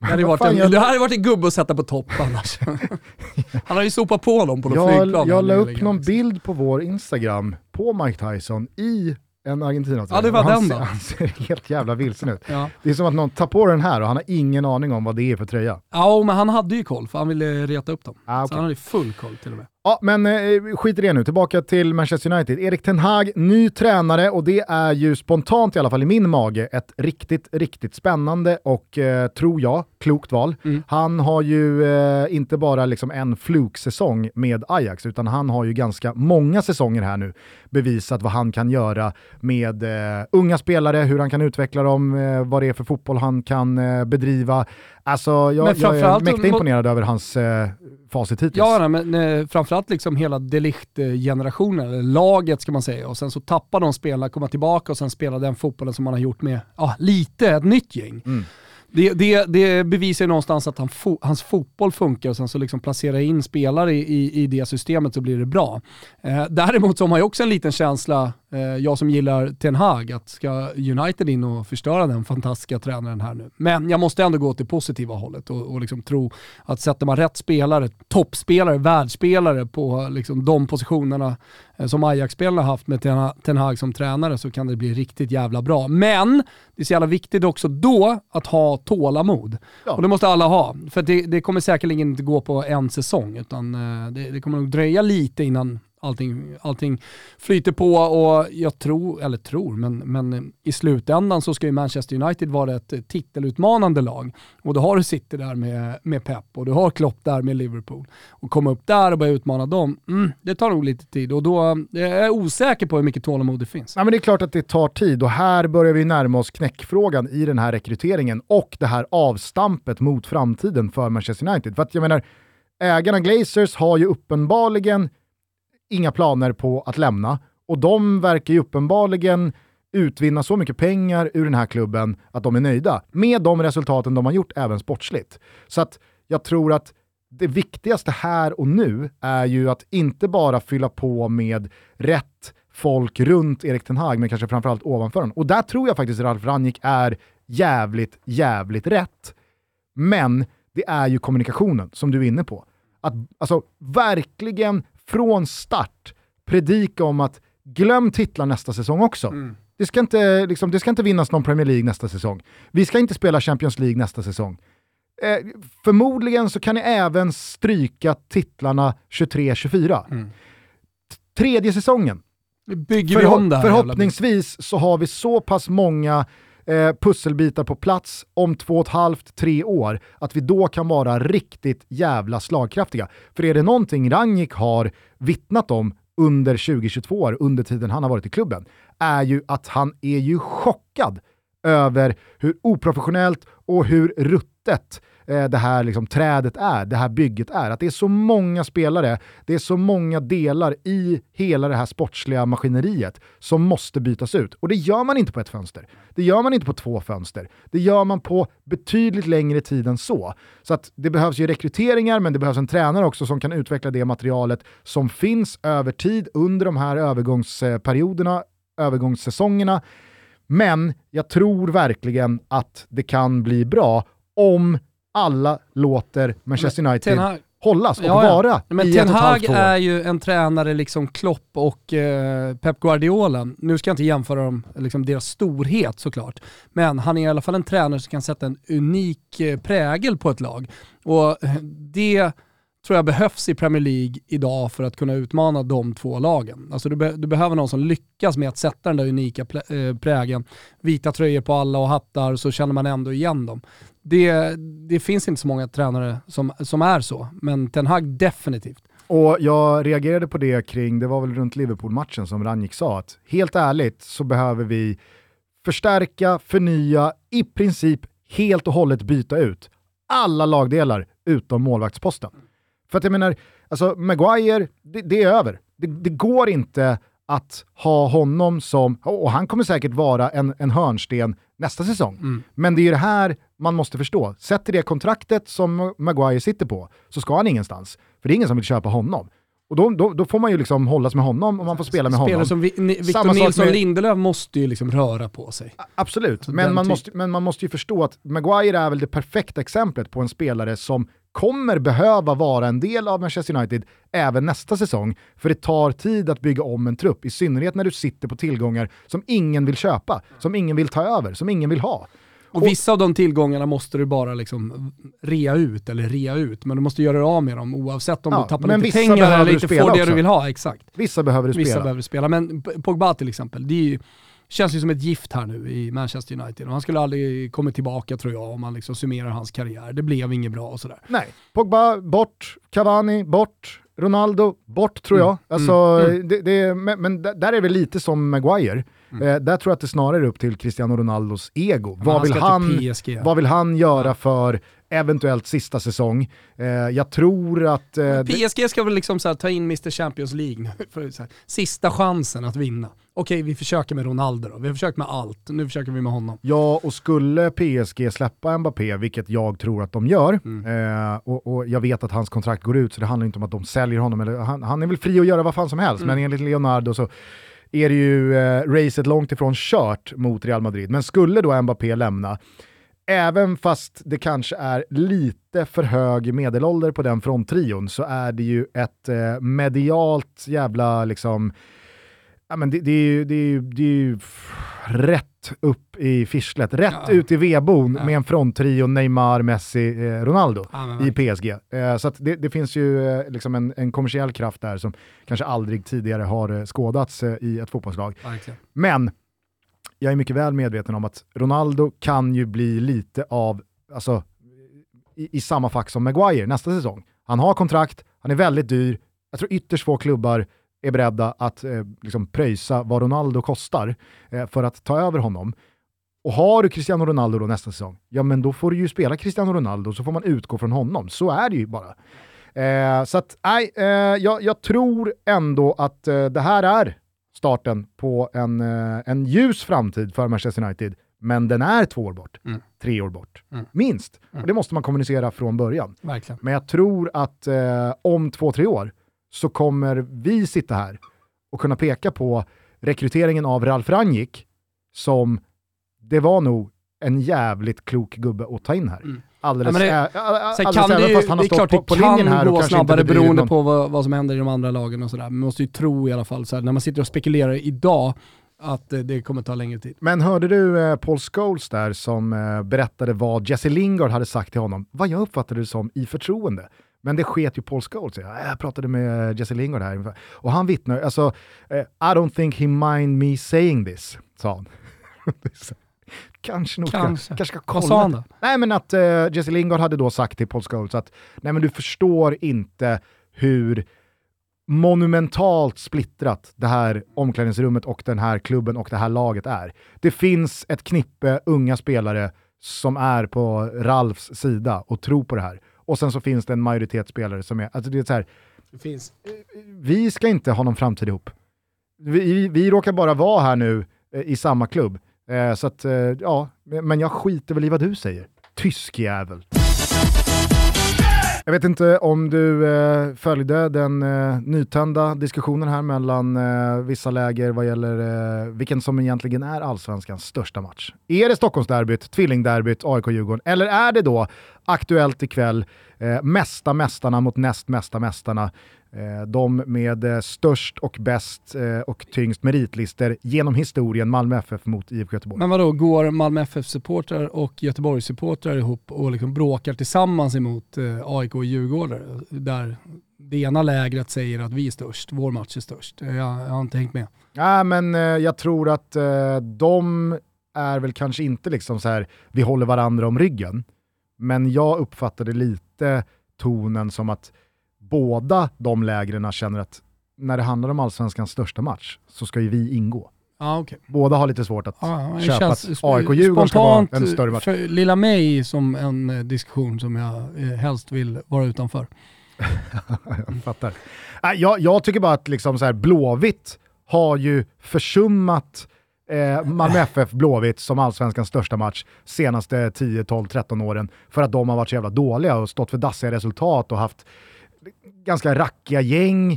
Det hade, varit en, jag... det hade varit en gubbe att sätta på topp annars. Han har ju sopat på dem på något flygplan. Jag la upp någon bild på vår Instagram på Mike Tyson i en argentina Ja det var han, den då. Han ser helt jävla vilsen ut. ja. Det är som att någon tar på den här och han har ingen aning om vad det är för tröja. Ja men han hade ju koll för han ville reta upp dem. Ah, okay. Så han hade full koll till och med. Ja, men eh, skit i det nu. Tillbaka till Manchester United. Erik Ten Hag, ny tränare och det är ju spontant i alla fall i min mage ett riktigt, riktigt spännande och eh, tror jag, klokt val. Mm. Han har ju eh, inte bara liksom en fluksäsong med Ajax utan han har ju ganska många säsonger här nu bevisat vad han kan göra med unga spelare, hur han kan utveckla dem, vad det är för fotboll han kan bedriva. Alltså jag, jag är mäktigt imponerad över hans facit hittills. Ja, men eh, framförallt liksom hela Delicht-generationen, eller laget ska man säga, och sen så tappar de spelarna, komma tillbaka och sen spela den fotbollen som man har gjort med, ja, lite ett nytt gäng. Mm. Det, det, det, bevisar ju någonstans att han fo, hans fotboll funkar och sen så liksom placera in spelare i, i, i det systemet så blir det bra. Eh, däremot så har man ju också en liten känsla, jag som gillar Ten Hag, att ska United in och förstöra den fantastiska tränaren här nu. Men jag måste ändå gå till positiva hållet och, och liksom tro att sätter man rätt spelare, toppspelare, världsspelare på liksom de positionerna eh, som Ajax-spelarna haft med Ten Hag som tränare så kan det bli riktigt jävla bra. Men det är så jävla viktigt också då att ha tålamod. Ja. Och det måste alla ha. För det, det kommer säkerligen inte gå på en säsong utan eh, det, det kommer nog dröja lite innan allting, allting flyter på och jag tror, eller tror, men, men i slutändan så ska ju Manchester United vara ett titelutmanande lag. Och då har du City där med, med Pep och du har Klopp där med Liverpool. Och komma upp där och börja utmana dem, mm, det tar nog lite tid och då är jag osäker på hur mycket tålamod det finns. Ja, men det är klart att det tar tid och här börjar vi närma oss knäckfrågan i den här rekryteringen och det här avstampet mot framtiden för Manchester United. För att jag menar, ägarna Glazers har ju uppenbarligen inga planer på att lämna och de verkar ju uppenbarligen utvinna så mycket pengar ur den här klubben att de är nöjda med de resultaten de har gjort även sportsligt. Så att jag tror att det viktigaste här och nu är ju att inte bara fylla på med rätt folk runt Erik Ten Hag, men kanske framförallt ovanför honom. Och där tror jag faktiskt Ralf Rangnick är jävligt, jävligt rätt. Men det är ju kommunikationen som du är inne på. Att alltså, verkligen från start predika om att glöm titlar nästa säsong också. Mm. Det, ska inte, liksom, det ska inte vinnas någon Premier League nästa säsong. Vi ska inte spela Champions League nästa säsong. Eh, förmodligen så kan ni även stryka titlarna 23-24. Mm. Tredje säsongen. Bygger vi om det här Förhoppningsvis så har vi så pass många eh, pusselbitar på plats om två och ett halvt, tre år, att vi då kan vara riktigt jävla slagkraftiga. För är det någonting Rangnick har vittnat om under 2022 år, under tiden han har varit i klubben, är ju att han är ju chockad över hur oprofessionellt och hur ruttet Eh, det här liksom, trädet är, det här bygget är. Att det är så många spelare, det är så många delar i hela det här sportsliga maskineriet som måste bytas ut. Och det gör man inte på ett fönster. Det gör man inte på två fönster. Det gör man på betydligt längre tid än så. Så att det behövs ju rekryteringar, men det behövs en tränare också som kan utveckla det materialet som finns över tid under de här övergångsperioderna, övergångssäsongerna. Men jag tror verkligen att det kan bli bra om alla låter Manchester United Hag, hållas och ja, ja. vara Men i Ten Hag är ju en tränare liksom Klopp och eh, Pep Guardiola. Nu ska jag inte jämföra dem, liksom deras storhet såklart, men han är i alla fall en tränare som kan sätta en unik eh, prägel på ett lag. Och eh, det tror jag behövs i Premier League idag för att kunna utmana de två lagen. Alltså du, be du behöver någon som lyckas med att sätta den där unika äh, prägen. Vita tröjor på alla och hattar så känner man ändå igen dem. Det, det finns inte så många tränare som, som är så, men Ten Hag definitivt. Och jag reagerade på det kring, det var väl runt Liverpool-matchen som Ranjik sa att helt ärligt så behöver vi förstärka, förnya, i princip helt och hållet byta ut alla lagdelar utom målvaktsposten. För att jag menar, alltså Maguire, det, det är över. Det, det, går inte att ha honom som, och han kommer säkert vara en, en hörnsten nästa säsong. Mm. Men det är det här man måste förstå. Sätter det kontraktet som Maguire sitter på så ska han ingenstans. För det är ingen som vill köpa honom. Och då, då, då, får man ju liksom hållas med honom och man får spela med Spelare honom. som Victor Nilsson med... Lindelöf måste ju liksom röra på sig. Absolut, men man, måste, men man måste ju förstå att Maguire är väl det perfekta exemplet på en spelare som kommer behöva vara en del av Manchester United även nästa säsong. För det tar tid att bygga om en trupp, i synnerhet när du sitter på tillgångar som ingen vill köpa, som ingen vill ta över, som ingen vill ha. Och vissa av de tillgångarna måste du bara liksom rea ut, eller rea ut, men du måste göra dig av med dem oavsett om ja, du tappar lite pengar eller inte får det också. du vill ha. Exakt. Vissa behöver du spela. Vissa behöver spela, men Pogba till exempel, det ju, känns ju som ett gift här nu i Manchester United. Och han skulle aldrig kommit tillbaka tror jag om man liksom summerar hans karriär. Det blev inget bra och sådär. Nej, Pogba bort, Cavani bort, Ronaldo bort tror jag. Mm. Alltså, mm. mm. Det, det, men, men där är det lite som Maguire. Mm. Eh, där tror jag att det snarare är upp till Cristiano Ronaldos ego. vad, han vill han, vad vill han göra för eventuellt sista säsong. Eh, jag tror att... Eh, PSG ska väl liksom så ta in Mr Champions League nu, för här, sista chansen att vinna. Okej, vi försöker med Ronaldo då. Vi har försökt med allt, nu försöker vi med honom. Ja, och skulle PSG släppa Mbappé, vilket jag tror att de gör, mm. eh, och, och, jag vet att hans kontrakt går ut, så det handlar inte om att de säljer honom, eller, han, han är väl fri att göra vad fan som helst, mm. men enligt Leonardo så är det ju eh, racet långt ifrån kört mot Real Madrid. Men skulle då Mbappé lämna, även fast det kanske är lite för hög medelålder på den fronttrion så är det ju ett eh, medialt jävla liksom, ja men det, det är ju, det är ju, det är ju rätt upp i fischlet, rätt ja. ut i vedbon ja. med en fronttrio Neymar, Messi, eh, Ronaldo ja, i PSG. Eh, så det, det, finns ju eh, liksom en, en, kommersiell kraft där som kanske aldrig tidigare har eh, skådats eh, i ett fotbollslag. Men jag är mycket väl medveten om att Ronaldo kan ju bli lite av, alltså, i, i samma fack som Maguire nästa säsong. Han har kontrakt, han är väldigt dyr, jag tror ytterst få klubbar är beredda att eh, liksom pröjsa vad Ronaldo kostar eh, för att ta över honom. Och har du Cristiano Ronaldo då nästa säsong, ja men då får du ju spela Cristiano Ronaldo så får man utgå från honom. Så är det ju bara. Eh, så att, nej, eh, jag, jag, tror ändå att eh, det här är starten på en, eh, en ljus framtid för Manchester United. Men den är två år bort, mm. tre år bort, mm. minst. Mm. Och det måste man kommunicera från början. Verkligen. Men jag tror att eh, om två, tre år så kommer vi sitta här och kunna peka på rekryteringen av Ralf Rangnick som det var nog en jävligt klok gubbe att ta in här. Mm. Alldeles, ja, det, ä, alldeles kan även det, fast han har stått på, på linjen här. Det kan gå snabbare beroende någon... på vad, vad, som händer i de andra lagen och sådär. Man måste ju tro i alla fall, så här, när man sitter och spekulerar idag, att det, det kommer ta längre tid. Men hörde du eh, Paul Scholes där som eh, berättade vad Jesse Lingard hade sagt till honom? Vad jag uppfattade det som i förtroende. Men det sket ju Paul Scholes Jag pratade med Jesse Lingard här och han vittnar, alltså, eh, I don't think he mind me saying this, sa han. kanske nog kanske. Ska, kanske ska kolla. Vad sa han då? Nej men att uh, Jesse Lingard hade då sagt till Paul Scholes att nej men du förstår inte hur monumentalt splittrat det här omklädningsrummet och den här klubben och det här laget är. Det finns ett knippe unga spelare som är på Ralfs sida och tror på det här. Och sen så finns det en majoritet spelare som är, alltså det är så här, det vi ska inte ha någon framtid ihop. Vi, vi råkar bara vara här nu eh, i samma klubb. Eh, så att, eh, ja, men jag skiter väl i vad du säger. Tysk jävel. Jag vet inte om du eh, följde den eh, nytända diskussionen här mellan eh, vissa läger vad gäller eh, vilken som egentligen är allsvenskans största match. Är det Stockholmsderbyt, tvillingderbyt, AIK-Djurgården eller är det då aktuellt ikväll, eh, mesta mästarna mot näst mesta mästarna de med eh, störst och bäst eh, och tyngst meritlister genom historien, Malmö FF mot IFK Göteborg. Men vadå, går Malmö FF-supportrar och Göteborgs-supportrar ihop och liksom bråkar tillsammans emot AIK och Djurgårdar? Där det ena lägret säger att vi är störst, vår match är störst. Jag, jag har inte hängt med. Nej, men jag tror att de är väl kanske inte liksom så här, vi håller varandra om ryggen. Men jag uppfattade lite tonen som att båda de lägren känner att när det handlar om allsvenskans största match så ska ju vi ingå. Ah, okay. Båda har lite svårt att ah, köpa att AIK och Djurgården ska vara en större match. För lilla mig som en eh, diskussion som jag eh, helst vill vara utanför. jag fattar. Jag, jag tycker bara att liksom så här, Blåvitt har ju försummat eh, Malmö FF Blåvitt som allsvenskans största match senaste 10, 12, 13 åren för att de har varit så jävla dåliga och stått för dassiga resultat och haft ganska rackiga gäng.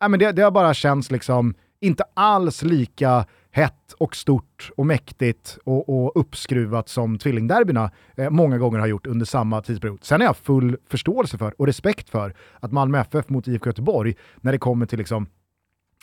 Nej, men det, det har bara känts liksom inte alls lika hett och stort och mäktigt och, och uppskruvat som tvillingderbyna eh, många gånger har gjort under samma tidsperiod. Sen har jag full förståelse för och respekt för att Malmö FF mot IFK Göteborg, när det kommer till liksom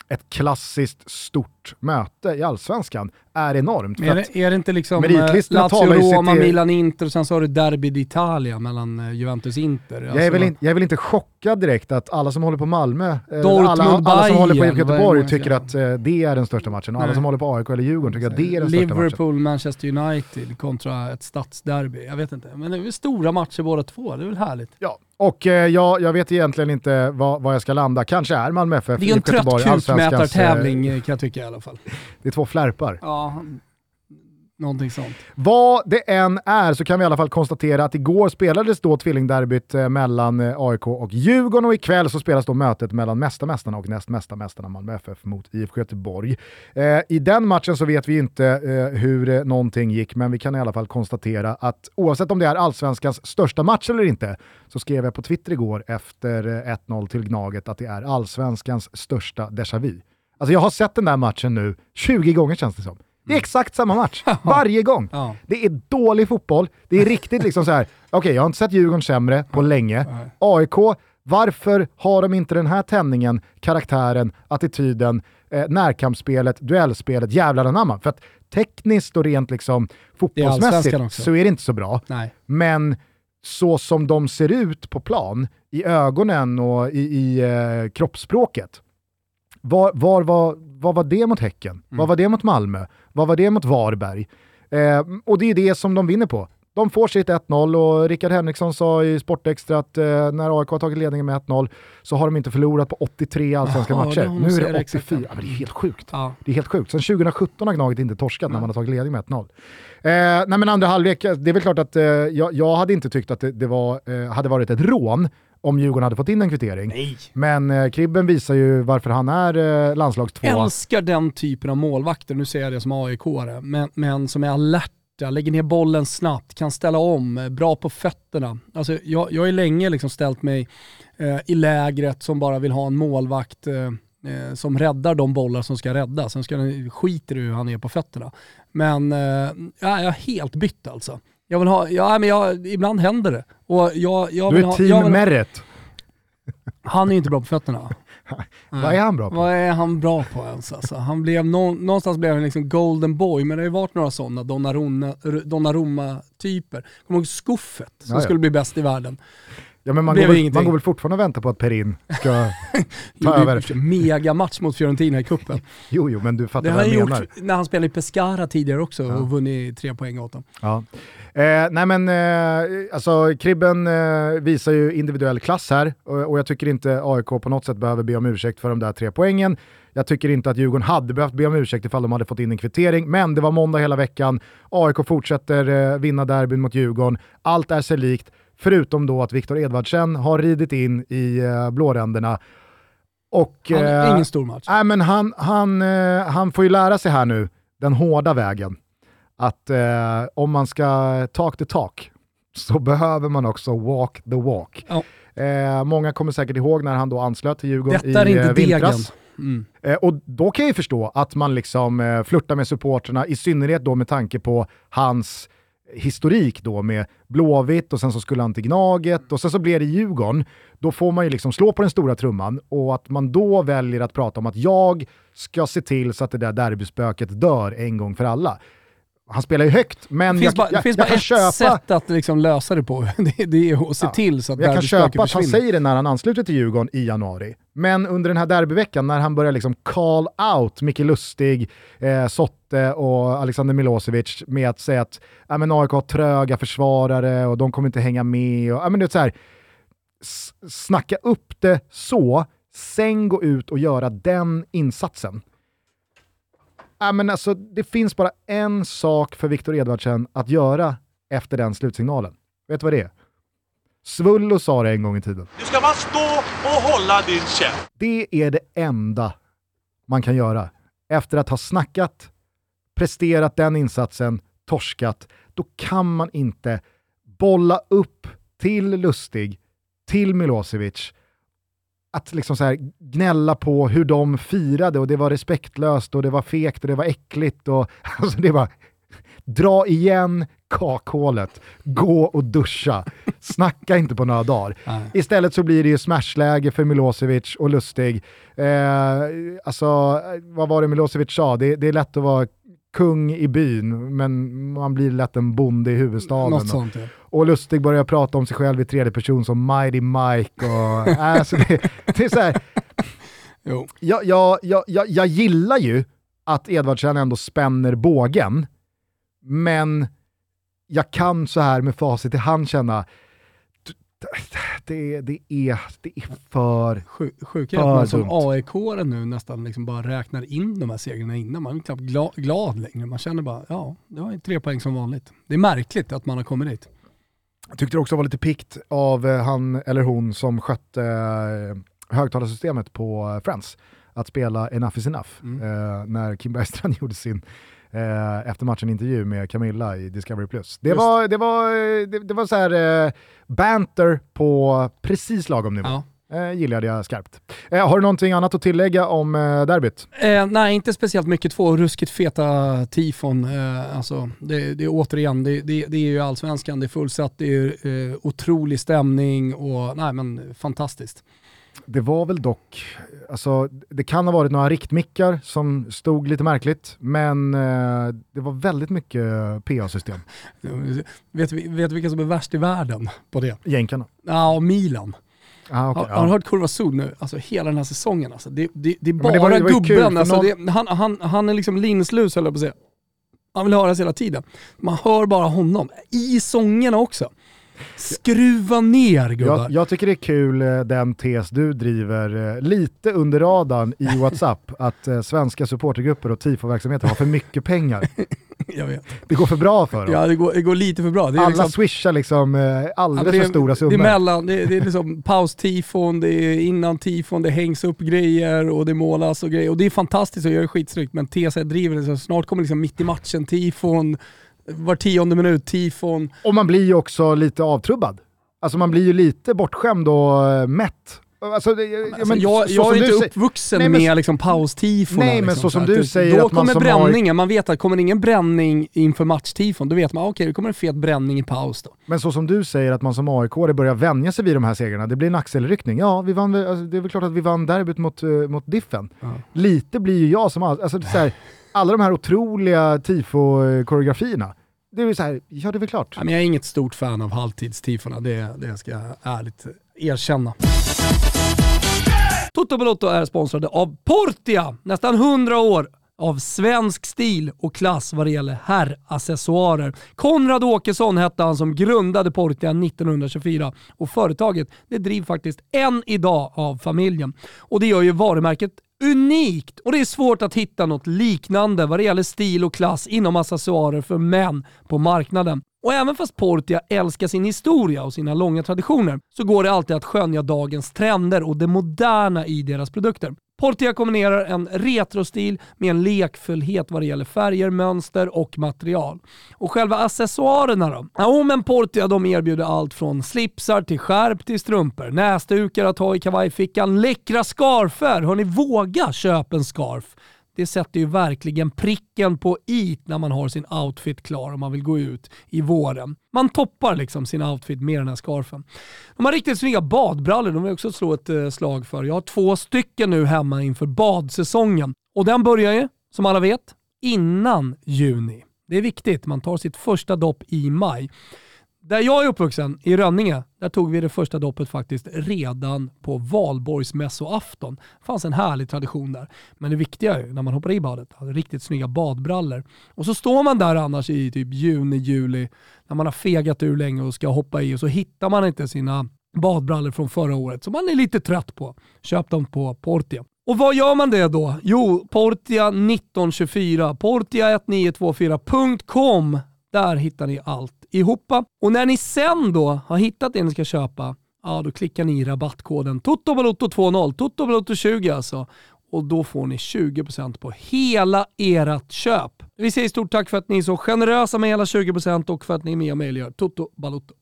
ett klassiskt stort möte i allsvenskan är enormt. Är det, är det inte liksom eh, Lazio, Roma, till... Milan, Inter och sen så har du Derby d'Italia mellan eh, Juventus Inter? Jag, är väl alltså- in, jag är väl inte chockad direkt att alla som håller på Malmö, Dortmund, alla, alla som håller på IFK Göteborg tycker att det är den största matchen och alla som håller på AIK eller Djurgården tycker att det är den Liverpool, största matchen. Liverpool, Manchester United kontra ett stadsderby. Jag vet inte, men det är väl stora matcher båda två, det är väl härligt? Ja, och eh, jag, jag vet egentligen inte var, var jag ska landa. Kanske är Malmö FF, Det är en trött kultmätartävling eh, kan jag tycka i alla fall. Det är två flärpar. Ja, Någonting sånt. Vad det än är så kan vi i alla fall konstatera att igår spelades då tvillingderbyt eh, mellan eh, AIK och Djurgården och ikväll så spelas då mötet mellan mästarmästarna och näst mästarmästarna Malmö FF mot IFK Göteborg. Eh, I den matchen så vet vi inte eh, hur någonting gick, men vi kan i alla fall konstatera att oavsett om det är allsvenskans största match eller inte, så skrev jag på Twitter igår efter 1-0 till Gnaget att det är allsvenskans största déjà vu. Alltså jag har sett den där matchen nu 20 gånger känns det som. Det är mm. exakt samma match, varje gång. Ja. Det är dålig fotboll, det är riktigt liksom så här. okej okay, jag har inte sett Djurgården sämre på länge. AIK, varför har de inte den här tändningen, karaktären, attityden, eh, närkampsspelet, duellspelet, jävlar anamma? För att tekniskt och rent liksom fotbollsmässigt så är det inte så bra. Nej. Men så som de ser ut på plan, i ögonen och i, i eh, kroppsspråket, var, var, var, vad var det mot Häcken? Mm. Vad var det mot Malmö? Vad var det mot Varberg? Eh, och det är det som de vinner på. De får sitt 1-0 och Rickard Henriksson sa i Sportextra att eh, när AIK har tagit ledningen med 1-0 så har de inte förlonat på 83 allsvenska ja, matcher. Nu är det 84. Ja, men det är helt sjukt. Ja. Det är helt sjukt. Sen 2017 har Gnaget inte torskat när man har tagit ledning med 1-0. Eh, nej men andra halvlek, det är väl klart att eh, jag, jag, hade inte tyckt att det, det var, eh, hade varit ett rån om Djurgården hade fått in en kvittering. Nej. Men eh, Kribben visar ju varför han är eh, landslags två. Älskar den typen av målvakter, nu säger jag det som aik men, men som är alerta, lägger ner bollen snabbt, kan ställa om, eh, bra på fötterna. Alltså, jag, jag har länge liksom ställt mig eh, i lägret som bara vill ha en målvakt eh, eh som räddar de bollar som ska räddas. Sen ska den, skiter i hur han är på fötterna. Men eh, jag är helt bytt alltså. Jag vill ha, ja men jag, ibland händer det. Och jag, jag du är ha, team jag Meret. Han är inte bra på fötterna. Vad är han bra på? Vad är han bra på ens alltså? Han blev någonstans blev han liksom golden boy, men det har ju varit några sådana Donnarumma-typer. Kommer du ihåg Skuffet som ja, ja. skulle bli bäst i världen? Ja men man går, väl, man går, väl, fortfarande och väntar på att Perin ska ta över. Mega match mot Fiorentina i kuppen. jo, jo, men du fattar vad jag menar. gjort när han spelade i Pescara tidigare också ja. och vunnit tre poäng åt dem. Ja. Eh, nej men, eh, alltså Kribben eh, visar ju individuell klass här och, och, jag tycker inte AIK på något sätt behöver be om ursäkt för de där tre poängen. Jag tycker inte att Djurgården hade behövt be om ursäkt ifall de hade fått in en kvittering, men det var måndag hela veckan. AIK fortsätter eh, vinna derbyn mot Djurgården. Allt är sig likt. Förutom då att Viktor Edvardsen har ridit in i uh, blåränderna. Och, han, uh, ingen stor match. Äh, men han, han, uh, han får ju lära sig här nu, den hårda vägen, att uh, om man ska talk the talk så behöver man också walk the walk. Ja. många kommer säkert ihåg när han då anslöt till Djurgården Detta i inte vintras. Mm. och då kan jag ju förstå att man liksom flörtar med supporterna, i synnerhet då med tanke på hans historik då med Blåvitt och sen så skulle han till Gnaget och sen så blev det Djurgården. Då får man ju liksom slå på den stora trumman och att man då väljer att prata om att jag ska se till så att det där derbyspöket dör en gång för alla. Han spelar ju högt, men det finns jag, bara, jag, finns jag bara kan ett köpa... sätt att liksom lösa det på. Det, det är att se Ja. till så att Jag kan köpa att han säger det när han ansluter till Djurgården i januari. Men under den här derbyveckan när han börjar liksom call out Micke Lustig, eh, Sotte och Alexander Milosevic med att säga att men AIK har tröga försvarare och de kommer inte hänga med. Och, men det är så här, snacka upp det så, sen gå ut och göra den insatsen. Ja, men alltså, det finns bara en sak för Viktor Edvardsen att göra efter den slutsignalen. Vet du vad det är? Svullo sa det en gång i tiden. Du ska bara stå och hålla din käft. Det är det enda man kan göra. Efter att ha snackat, presterat den insatsen, torskat, då kan man inte bolla upp till Lustig, till Milosevic, att liksom så här gnälla på hur de firade och det var respektlöst och det var fegt och det var äckligt och alltså det var dra igen kakhålet, gå och duscha, snacka inte på några dagar. Istället så blir det ju smashläge för Milosevic och Lustig. Eh, alltså, vad var det Milosevic sa? Det, det är lätt att vara kung i byn, men man blir lätt en bonde i huvudstaden. Något sånt ja. Och Lustig börjar prata om sig själv i tredje person som Mighty Mike. Och, alltså det, det är så här, jag, jag, jag, jag gillar ju att Edvardsen ändå spänner bågen, men jag kan så här med facit i hand känna det, det, är, det är för... Sju- För att man som aik nu nästan liksom bara räknar in de här segrarna innan. Man är knappt glad, glad längre. Man känner bara, ja, det var tre poäng som vanligt. Det är märkligt att man har kommit dit. Jag tyckte det också var lite pikt av eh, han eller hon som skötte eh, högtalarsystemet på eh, Friends att spela Enough is enough Mm. eh, när Kim Bergstrand gjorde sin eh, efter matchen intervju med Camilla i Discovery+. Plus. Det Just. var, det var, eh, det, det var så här eh, banter på precis lagom nivå. Ja. Eh, gillade jag skarpt. Eh, har du någonting annat att tillägga om eh, derbyt? Eh, nej, inte speciellt mycket. Två ruskigt feta tifon. Eh, alltså, det, det är återigen, det, det, det är ju allsvenskan, det är fullsatt, det är eh, otrolig stämning och nej men fantastiskt. Det var väl dock, alltså, det kan ha varit några riktmickar som stod lite märkligt, men eh, det var väldigt mycket PA-system. Vet, du vilka som är värst i världen på det? Jänkarna. Ja, Milan. Ah, okay, har, har du hört Kurva Sud nu? Alltså hela den här säsongen alltså. Det, det, det är bara det var- det var kul, gubben. för Alltså, någon- det, han, han, han är liksom linslus höll jag på att säga. Han vill höras hela tiden. Man hör bara honom. I sångerna också. Skruva ner gubbar. Jag, jag tycker det är kul eh, den tes du driver eh, lite under radarn i WhatsApp, att eh, svenska supportergrupper och tifo-verksamheter har för mycket pengar. Jag vet. Det går för bra för dem. Ja, det går, det går lite för bra. Det är Alla liksom, swishar liksom eh, alldeles men för stora summor. det är mellan, det, det är liksom paus-tifon, det är innan tifon, det hängs upp grejer och det målas och grejer. Och det är fantastiskt och gör det skitsnyggt, men TC driver det så snart kommer liksom mitt i matchen tifon, var tionde minut tifon. Och man blir ju också lite avtrubbad. Alltså man blir ju lite bortskämd och eh, mätt. Alltså, det, Alltså, men jag så jag som är inte uppvuxen Nej, men- med liksom paus-tifon. Nej, men så som du säger Då att man kommer som bränningen, man vet att kommer det ingen bränning inför matchtifon, då vet man okej, det kommer en fet bränning i paus då. Men så som du säger att man som aik börjar vänja sig vid de här segrarna, det blir en axelryckning. Ja, vi vann, alltså, det är väl klart att vi vann derbyt mot, eh, mot Diffen. Ja. Lite blir ju jag som all, alltså, det så här, alla de här otroliga tifo-koreografierna. Det är väl så här, ja det är väl klart. Ja, men jag är inget stort fan av halvtidstifona, det, det ska jag ärligt erkänna. Toto Balotto är sponsrade av Portia, nästan 100 år av svensk stil och klass vad det gäller herraccessoarer. Konrad Åkesson hette han som grundade Portia 1924 och företaget det drivs faktiskt än idag av familjen. Och det gör ju varumärket unikt och det är svårt att hitta något liknande vad det gäller stil och klass inom accessoarer för män på marknaden. Och även fast Portia älskar sin historia och sina långa traditioner så går det alltid att skönja dagens trender och det moderna i deras produkter. Portia kombinerar en retrostil med en lekfullhet vad det gäller färger, mönster och material. Och själva accessoarerna då? Jo men Portia de erbjuder allt från slipsar till skärp till strumpor, näsdukar att ha i kavajfickan, läckra scarfer. Hörni, våga köpa en scarf det sätter ju verkligen pricken på i när man har sin outfit klar och man vill gå ut i våren. Man toppar liksom sin outfit med den här scarfen. De har riktigt snygga badbrallor, de vill jag också slå ett eh, slag för. Jag har två stycken nu hemma inför badsäsongen och den börjar ju, som alla vet, innan juni. Det är viktigt, man tar sitt första dopp i maj. Där jag är uppvuxen, i Rönninge, där tog vi det första doppet faktiskt redan på valborgsmässoafton. Det fanns en härlig tradition där. Men det viktiga är ju när man hoppar i badet, hade riktigt snygga badbrallor. Och så står man där annars i typ juni, juli, när man har fegat ur länge och ska hoppa i och så hittar man inte sina badbrallor från förra året som man är lite trött på. Köp dem på Portia. Och vad gör man det då? Jo, Portia 1924, portia1924.com. Där hittar ni allt ihopa. Och när ni sen då har hittat det ni ska köpa, ja då klickar ni i rabattkoden TOTOBALOTTO20, TOTOBALOTTO20 alltså. Och då får ni 20% på hela ert köp. Vi säger stort tack för att ni är så generösa med hela 20% och för att ni är med och möjliggör Toto Balotto.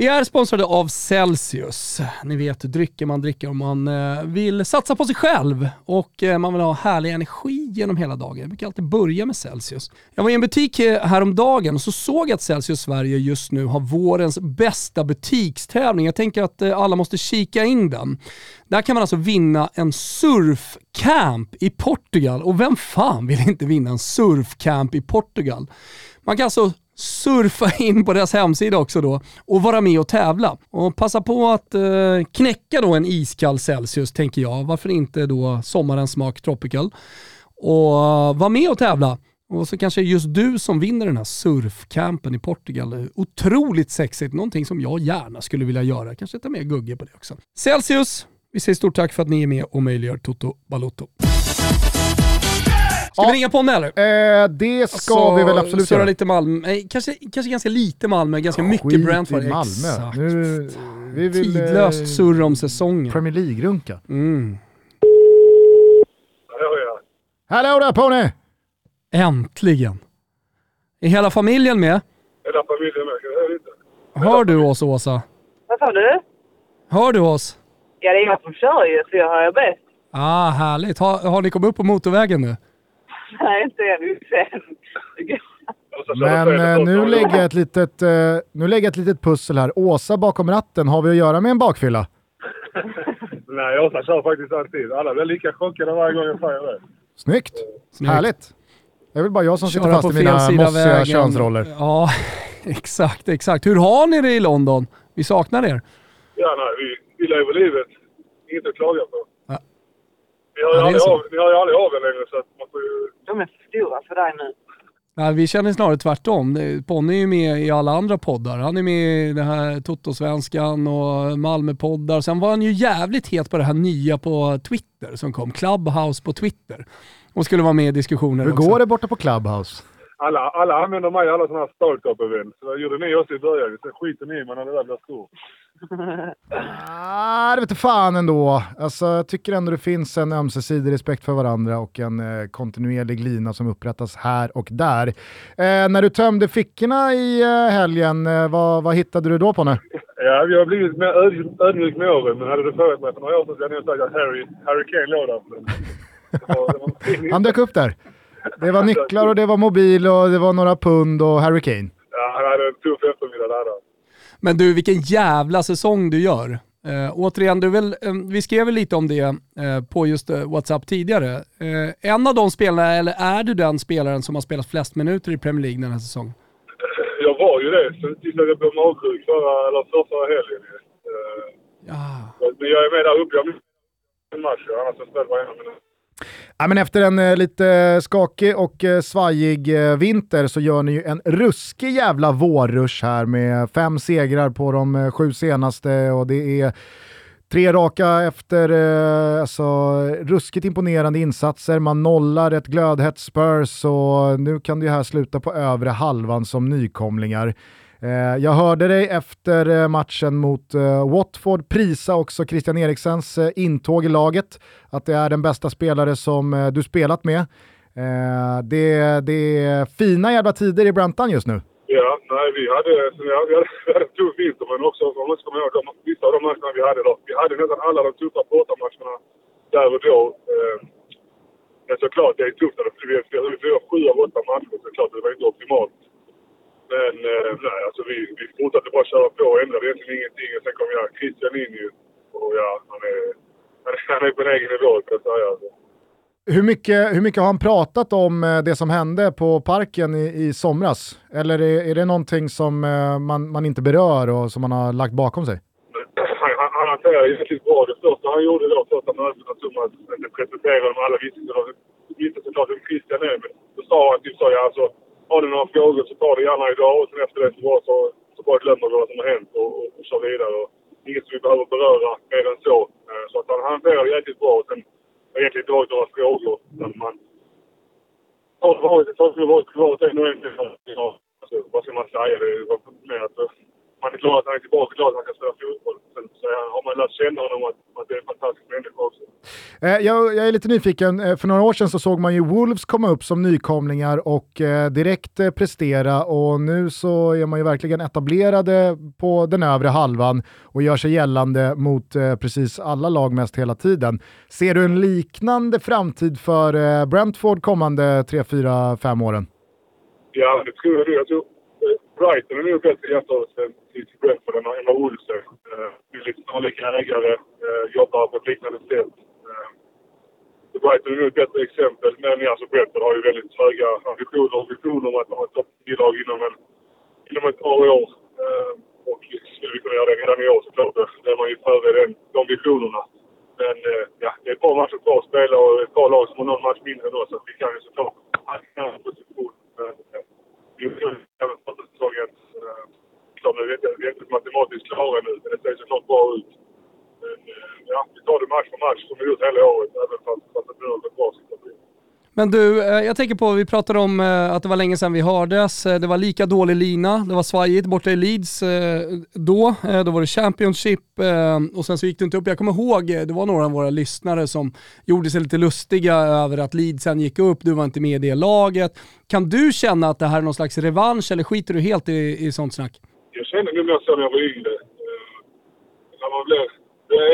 Vi är sponsrade av Celsius. Ni vet drycker man dricker om man eh, vill satsa på sig själv och eh, man vill ha härlig energi genom hela dagen. Jag brukar alltid börja med Celsius. Jag var i en butik eh, häromdagen och så såg jag att Celsius Sverige just nu har vårens bästa butikstävling. Jag tänker att alla måste kika in den. Där kan man alltså vinna en surfcamp i Portugal och vem fan vill inte vinna en surfcamp i Portugal? Man kan alltså surfa in på deras hemsida också då och vara med och tävla. Och passa på att eh, knäcka då en iskall Celsius tänker jag. Varför inte då sommarens smak Tropical? Och uh, vara med och tävla. Och så kanske just du som vinner den här surfcampen i Portugal. Otroligt sexigt, någonting som jag gärna skulle vilja göra. Kanske ta med Gugge på det också. Celsius, vi säger stort tack för att ni är med och möjliggör Toto Balotto. Ska ja. vi ringa på med eller? Eh, det ska alltså, vi väl absolut göra. lite Malmö, eh, kanske, kanske ganska lite Malmö, ganska ja, mycket Brentford. i Malmö. Exakt. Nu, vi vill, Tidlöst eh, surr om säsongen. Premier League-runka. Mm. Hallå där Pony! Äntligen! Är hela familjen med? Hela familjen med, hör inte. Hör du oss Åsa? Vad sa du? Hör du oss? Ja, det är jag som kör ju, så jag hör bäst. Ah, härligt. Har, har ni kommit upp på motorvägen nu? Nej, inte ännu. Men eh, nu, lägger jag ett litet, eh, nu lägger jag ett litet pussel här. Åsa bakom ratten, har vi att göra med en bakfylla? Nej, Åsa kör faktiskt alltid. Alla blir lika chockade varje gång jag säger det. Snyggt! Snyggt. Härligt! Det är väl bara jag som sitter fast i mina mossiga vägen. könsroller. Ja, exakt, exakt. Hur har ni det i London? Vi saknar er. Ja, nej, vi, vi lever livet. Inget att klaga på. Vi har ju aldrig, av, vi har ju aldrig av längre så att man får ju... De är för stora för dig nu. Nej, vi känner snarare tvärtom. Ponny är ju med i alla andra poddar. Han är med i det här Toto-svenskan och Malmö-poddar. Sen var han ju jävligt het på det här nya på Twitter som kom. Clubhouse på Twitter. Och skulle vara med i diskussioner Hur också. går det borta på Clubhouse? Alla, alla använder mig i alla sådana här startup-event. Så det gjorde ni också i början. Sen skiter ni i mig när det där blir stort. Ah, det vete fan ändå. Alltså, jag tycker ändå det finns en ömsesidig respekt för varandra och en eh, kontinuerlig lina som upprättas här och där. Eh, när du tömde fickorna i eh, helgen, eh, vad, vad hittade du då på nu? Ja, vi har blivit mer ödmjuk med åren, men hade du frågat mig för några år sedan så hade jag sagt att Harry, Harry Kane låg där. Han dök upp där. Det var nycklar och det var mobil och det var några pund och Harry Kane. Ja, han hade en tuff eftermiddag där. Men du, vilken jävla säsong du gör. Uh, återigen, du väl, uh, vi skrev väl lite om det uh, på just WhatsApp tidigare. en av de spelarna, eller är du den spelaren som har spelat flest minuter i Premier League den här säsongen? Jag var ju det, tills jag blev magsjuk förra, eller förra helgen. ja. Men jag är med där uppe, jag missade en match, annars har jag spelat varenda minut. Ja, men efter en eh, lite eh, skakig och eh, svajig eh, vinter så gör ni ju en ruskig jävla vårrush här med fem segrar på de eh, sju senaste och det är tre raka efter eh, alltså, ruskigt imponerande insatser. Man nollar ett glödhett Spurs och nu kan det ju här sluta på övre halvan som nykomlingar. Eh, jag hörde dig efter eh, matchen mot eh, Watford prisa också Christian Eriksens eh, intåg i laget, att det är den bästa spelare som eh, du spelat med. Det, det är fina jävla tider i Brantan just nu. Ja, nej vi hade, vi hade, vi hade en tuff vinter men också om man ska komma ihåg vissa av de matcherna vi hade då. Vi hade nästan alla de tuffa bortamatcherna där och då. Men såklart, det är tufft när vi förlorar sju av åtta matcher. Såklart, det var inte optimalt. Men eh, nej, alltså vi, vi fortsatte bara köra på och ändrade egentligen ingenting. Och sen kom jag, Christian in ju. Och ja, han är, han är, på en egen nivå kan jag säga. Alltså. Hur mycket, hur mycket har han pratat om eh, det som hände på parken i, i somras? Eller är, är det någonting som eh, man, man inte berör och som man har lagt bakom sig? Han, han, han hanterade jäkligt bra. Det första han gjorde då, första mötet, som att inte presentera dem alla visste, visste såklart vem Christian är, men då sa han typ så, ja alltså har du några frågor så ta det gärna idag och sen efter det så, bara, så, så bara glömmer vi vad som har hänt och, och, och kör vidare. Och inget som vi behöver beröra mer än så. Så att han hanterar det jäkligt bra. Sen har egentligen inte varit några frågor. Men man har varit, det har varit privat en och en. Vad ska man säga? Det var mer att man är glad att han är tillbaka, glad att han kan spela fotboll. Sen så har man lärt känna honom att, att det är en fantastisk människa också. Eh, jag, jag, är lite nyfiken, eh, för några år sedan så såg man ju Wolves komma upp som nykomlingar och eh, direkt prestera och nu så är man ju verkligen etablerade på den övre halvan och gör sig gällande mot precis alla lag mest hela tiden. Ser du en liknande framtid för Brentford kommande 3, 4, 5 åren? Ja, det tror jag. Jag tror Brighton är nog bättre jämförelse till Brentford än vad Wolves är. Eh, det är lite snarlika ägare, eh, jobbar på ett liknande sätt. Eh, Brighton är nog ett bättre exempel, men alltså Brentford har ju väldigt höga ambitioner och visioner om att ha ett topplag inom, inom ett par år. Eh, och skulle vi kunna göra det redan i år så klart, då är man ju före den, de visionerna. Men eh, ja, det är ett par matcher kvar att spela och ett par lag som har någon match mindre då, så vi kan ju såklart ha en position. Eh, Även första säsongen. Klart, vi är inte matematiskt klara nu, men det ser såklart bra ut. Men eh, ja, vi tar det match för match som vi gjort hela året, även fast, fast det nu har gått bra situation. Men du, eh, jag tänker på, vi pratade om eh, att det var länge sedan vi hördes. Eh, det var lika dålig lina, det var svajigt borta i Leeds då. Då var det Championship och sen så gick det inte upp. Jag kommer ihåg, det var några av våra lyssnare som gjorde sig lite lustiga över att Leeds sen gick upp, du var inte med i det laget. Kan du känna att det här är någon slags revansch eller skiter du helt i, i sånt snack? Jag kände nog mer så när jag var yngre. När man blir,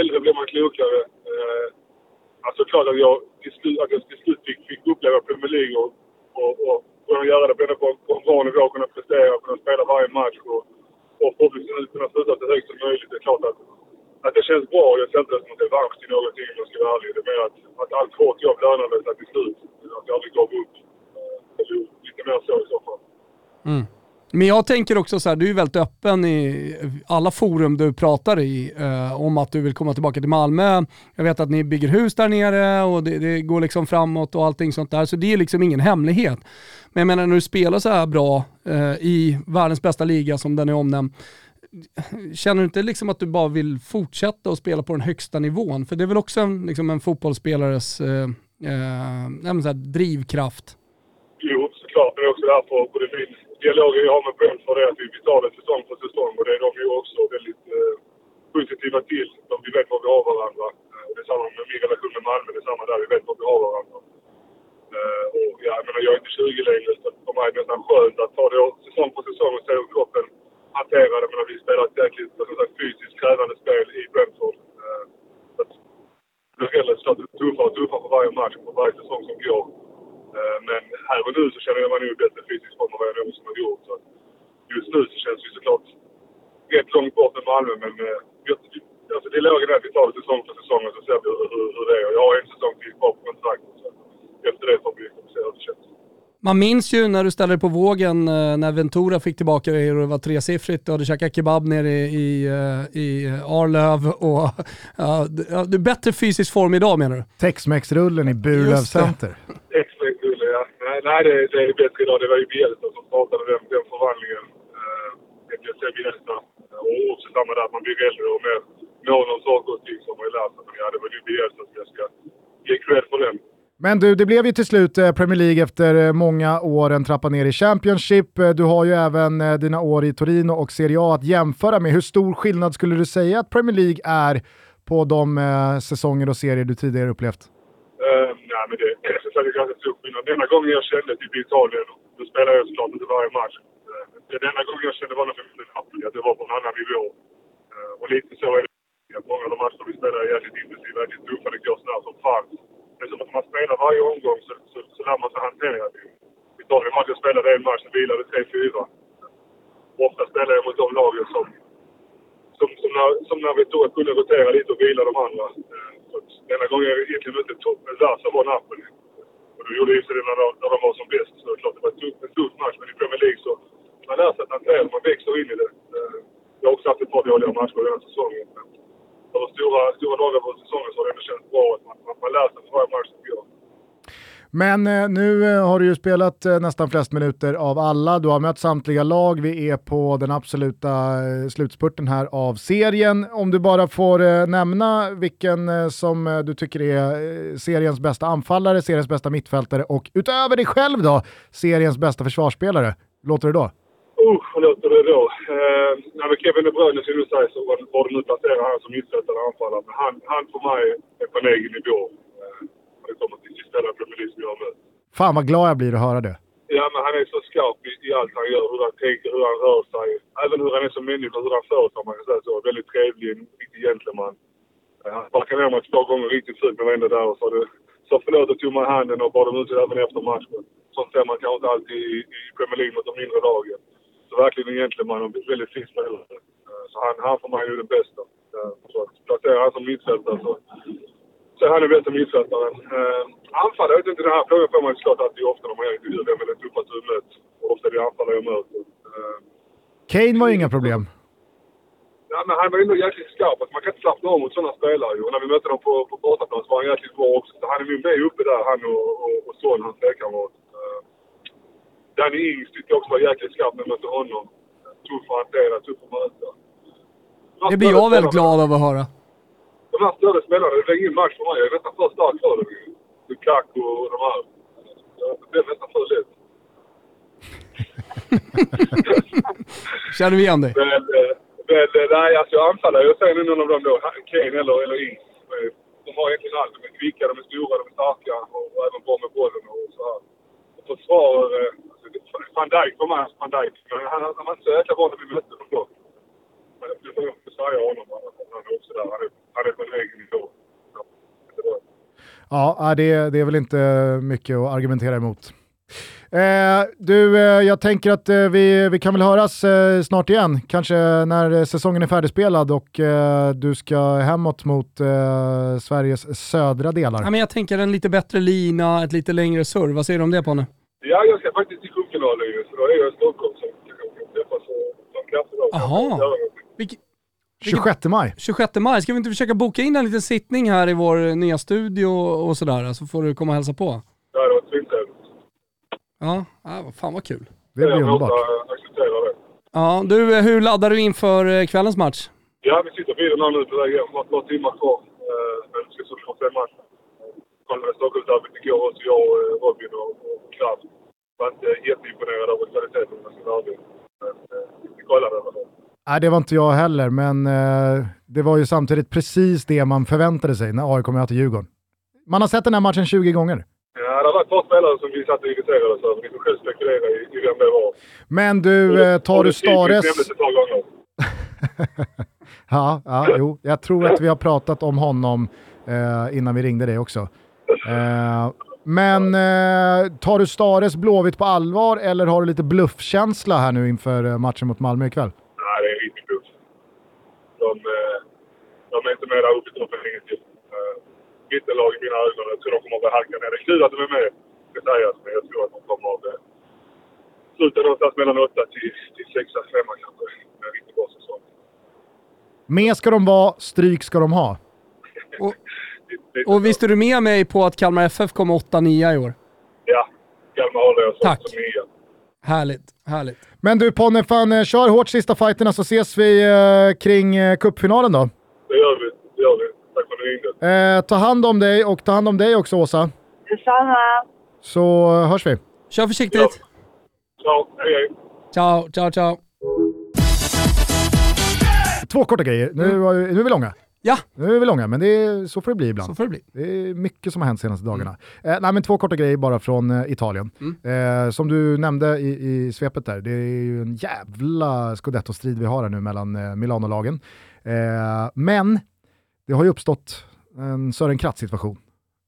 äldre blir man klokare. Alltså klart att jag till slut, att jag till slut fick, fick uppleva Premier League och, och, och kunna göra det på, på en bra nivå, kunna prestera, kunna spela varje match och, och förhoppningsvis kunna sluta så högt som möjligt. Det är klart att, att det känns bra. Jag ser inte det som en revansch till någonting om jag ska vara ärlig. Det är mer att, att allt hårt jobb lönade sig till slut. Att jag aldrig gav upp. Lite mer så i så fall. Mm. Men jag tänker också så här, du är väldigt öppen i alla forum du pratar i eh, om att du vill komma tillbaka till Malmö. Jag vet att ni bygger hus där nere och det, det, går liksom framåt och allting sånt där. Så det är liksom ingen hemlighet. Men jag menar när du spelar så här bra eh, i världens bästa liga som den är omnämnd, Känner du inte liksom att du bara vill fortsätta och spela på den högsta nivån? För det är väl också en, liksom en fotbollsspelares eh, eh, drivkraft? Jo, såklart. Det är också därför både min dialogen jag har med Brentford är att vi tar det säsong för säsong och det är de ju också väldigt eh, positiva till. De, vi vet var vi har varandra. Eh, det är samma med min relation med Malmö, det är samma där. Vi vet var vi har varandra. Eh, och ja, jag menar, jag är inte 20 längre så för mig är det nästan skönt att ta det säsong för säsong och se hur kroppen hanterar det. Men vi spelar ett jäkligt fysiskt krävande spel i Brentford. Eh, det blir hellre tuffare och tuffare för varje match och för varje säsong som går. Eh, men här och nu så känner jag mig nog i bättre fysisk form än vad jag någonsin har gjort. Så just nu så känns det såklart rätt långt bort med Malmö, men eh, alltså dialogen är att vi tar det säsong för säsong och så ser vi hur, hur, hur det är. Jag har en säsong till kvar på kontraktet. Efter det får vi se hur det känns. Man minns ju när du ställde dig på vågen eh, när Ventura fick tillbaka dig och det var tresiffrigt. Du hade käkat kebab nere i, i Arlöv och ja, du är bättre fysisk form idag menar du? Tex-Mex-rullen i Burlöv Center. Ja. Nej, nej det, det, är bättre idag. Det var ju Bielsa som startade den, den förvandlingen. Uh, Bielsa. Och också samma där att man blir äldre och mer mån om saker och ting som man lärt sig. Men ja, det var ju Bielsa som jag ska ge cred för den. Men du, det blev ju till slut eh, Premier League efter eh, många år en trappa ner i Championship. Du har ju även dina år i Torino och Serie A att jämföra med. Hur stor skillnad skulle du säga att Premier League är på de säsonger och serier du tidigare upplevt? Nej, men det är ganska stor skillnad. Denna gången jag kände typ i Italien, då spelade jag såklart inte varje match. Eh, det den enda gången jag kände var när jag Napoli, att det var på en annan nivå. Eh, och lite så är det. Många av de matcher vi spelar är jäkligt intensiva, jäkligt tuffa, det går snabbt som fan det är som att man spelar varje omgång så, så, så lär man sig hantera det. Italien match, jag spelade en match sen vilade tre, fyra. Ofta spelar jag mot de lagen som, som, som, när, som när vi tog att kunde rotera lite och vila de andra. Så denna gången är egentligen inte toppen där som var Napoli. Och då gjorde ju sig det när de, när de var som bäst. Så det är klart det var en tuff, match. Men i Premier League så man lär sig att hantera man växer in i det. Eh, jag har också haft ett par dåliga matcher den här säsongen. Men över stora, stora dagar på säsongen så har det ändå känts bra att man, att man lär sig för varje match som går. Men eh, nu eh, har du ju spelat eh, nästan flest minuter av alla. Du har mött samtliga lag. Vi är på den absoluta eh, slutspurten här av serien. Om du bara får eh, nämna vilken eh, som eh, du tycker är eh, seriens bästa anfallare, seriens bästa mittfältare och utöver dig själv då, seriens bästa försvarsspelare. Låter det då? Uh, vad låter det då? Eh, när Kevin De Bruyne som du säger så var, var det nu placerad han som mittfältare och anfallare. Men han, han för mig är på en egen nivå. När det kommer till i Premier League som jag har mött. Fan vad glad jag blir att höra det. Ja, men han är så skarp i, i allt han gör. Hur han tänker, hur han rör sig. Även hur han är som människa, hur han för sig om man kan säga så. Väldigt trevlig, en riktig gentleman. Han sparkade ner mig två gånger riktigt fult men var ändå där och sa, det- sa förlåt och tog mig handen och bad om ursäkt även efter matchen. Sånt ser man kanske inte alltid i, i Premier League mot de mindre lagen. Så verkligen en gentleman och en väldigt fin spelare. Så han, han för mig är den bästa. Så att placera han som mittfältare så, så är han den bästa mittfältaren. Eh, anfall, jag vet inte, den här frågan får man ju såklart alltid ofta när man gör intervjuer. Vem är den tuffaste du mött? Ofta är det anfallare jag möter. Eh, Kane var ju inga problem. Ja, men han var ändå jäkligt skarp. Alltså, man kan inte slappna av mot sådana spelare. ju. Och när vi mötte dem på, på bortaplan så var han jäkligt bra också. Så han är nog med uppe där, han och, och, och Son, hans lekkamrat. Uh, Danny Ings tyckte jag också var jäkligt skarp när jag mötte honom. Tuff att hantera, tuff att möta. Det blir jag väldigt glad av att höra. De här större spelarna, det blir ingen match för mig. Jag är nästan för stark för det. Lukaku och de här. Det blev nästan för lätt. Känner vi igen dig? Men, eh, men eh, nej, alltså jag anfaller. Jag säger nu någon av dem då. Kane eller, eller Ings. Eh, De har egentligen allt. De är kvicka, de är stora, de är starka och, även bra med bollen och så här. Och försvar... Alltså, van Dijk för mig, van Dijk. Han, han var inte så jäkla bra när vi mötte dem då. Men jag får säga honom. Han är också där. Han är, är på en egen nivå. Ja, det äh, det, det är väl inte mycket att argumentera emot. Eh, du, eh, jag tänker att eh, vi, vi kan väl höras eh, snart igen, kanske när säsongen är färdigspelad och eh, du ska hemåt mot eh, Sveriges södra delar. Ja, men jag tänker en lite bättre lina, ett lite längre serv. Vad säger du om det Ponne? Ja, jag ska faktiskt till cupfinalen ju. Så då är jag i Stockholm. Så jag kan träffas och ta en kaffe då. Jaha. Göra någonting. Vilk- 26 maj. 26 maj, ska vi inte försöka boka in en liten sittning här i vår nya studio och sådär, så får du komma och hälsa på? Det hade varit svintrevligt. Ja, ja vad fan vad kul. Det blir Jag underbart. måste acceptera det. Ja, du, eh, hur laddar du inför eh, kvällens match? Ja, vi sitter i bilen här nu på väg hem. Par timmar kvar. Eh, Men vi ska såklart se matchen. Kollade Stockholmsderbyt igår också, jag och Robin och, Kraft. Var inte jätteimponerad av kvaliteten om jag ska vara ärlig. Men vi kollade i alla fall. Nej, det var inte jag heller, men eh, det var ju samtidigt precis det man förväntade sig när AIK möter Djurgården. Man har sett den här matchen 20 gånger. Ja, det var ett par spelare som vi satt och irriterade oss över. Ni får själv spekulera i, i vem det var. Men du, eh, tar du Stares... Ja, ja, jo. Jag tror att vi har pratat om honom eh, innan vi ringde dig också. Eh, men eh, tar du Stares Blåvitt på allvar eller har du lite bluffkänsla här nu inför eh, matchen mot Malmö ikväll? Nej, det är en riktig bluff. De, eh, de är inte med där uppe i toppen ingenting. Eh, Mittenlag i mina ögon. Jag tror de kommer att halka ner. Det är kul att de är med, ska sägas. Men jag tror att de kommer att eh, sluta någonstans mellan 8 till, till 6, 5 kanske. Med en riktigt bra säsong. Med ska de vara, stryk ska de ha. Och, och visst är du med mig på att Kalmar FF kommer 8-9 i år? Ja, Kalmar håller jag som, Tack. som nia. Härligt, härligt. Men du Ponne, fan, eh, kör hårt sista fighterna så ses vi eh, kring eh, cupfinalen då. Det gör vi. Det gör vi. Tack för att ni ringde. Eh, ta hand om dig och ta hand om dig också Åsa. Detsamma. Så eh, hörs vi. Kör försiktigt. Ciao. Hej, hej. Ciao, ciao, ciao. Två korta grejer. Nu, vi- nu är vi långa. Ja, Nu är vi långa, men det är, så får det bli ibland. så får det bli. Det är mycket som har hänt senaste dagarna. Eh, nej, men två korta grejer bara från eh, Italien. Mm. Eh, som du nämnde i, i svepet där, det är ju en jävla scudetto-strid vi har här nu mellan eh, Milano-lagen. Eh, men det har ju uppstått en Sören Kratz situation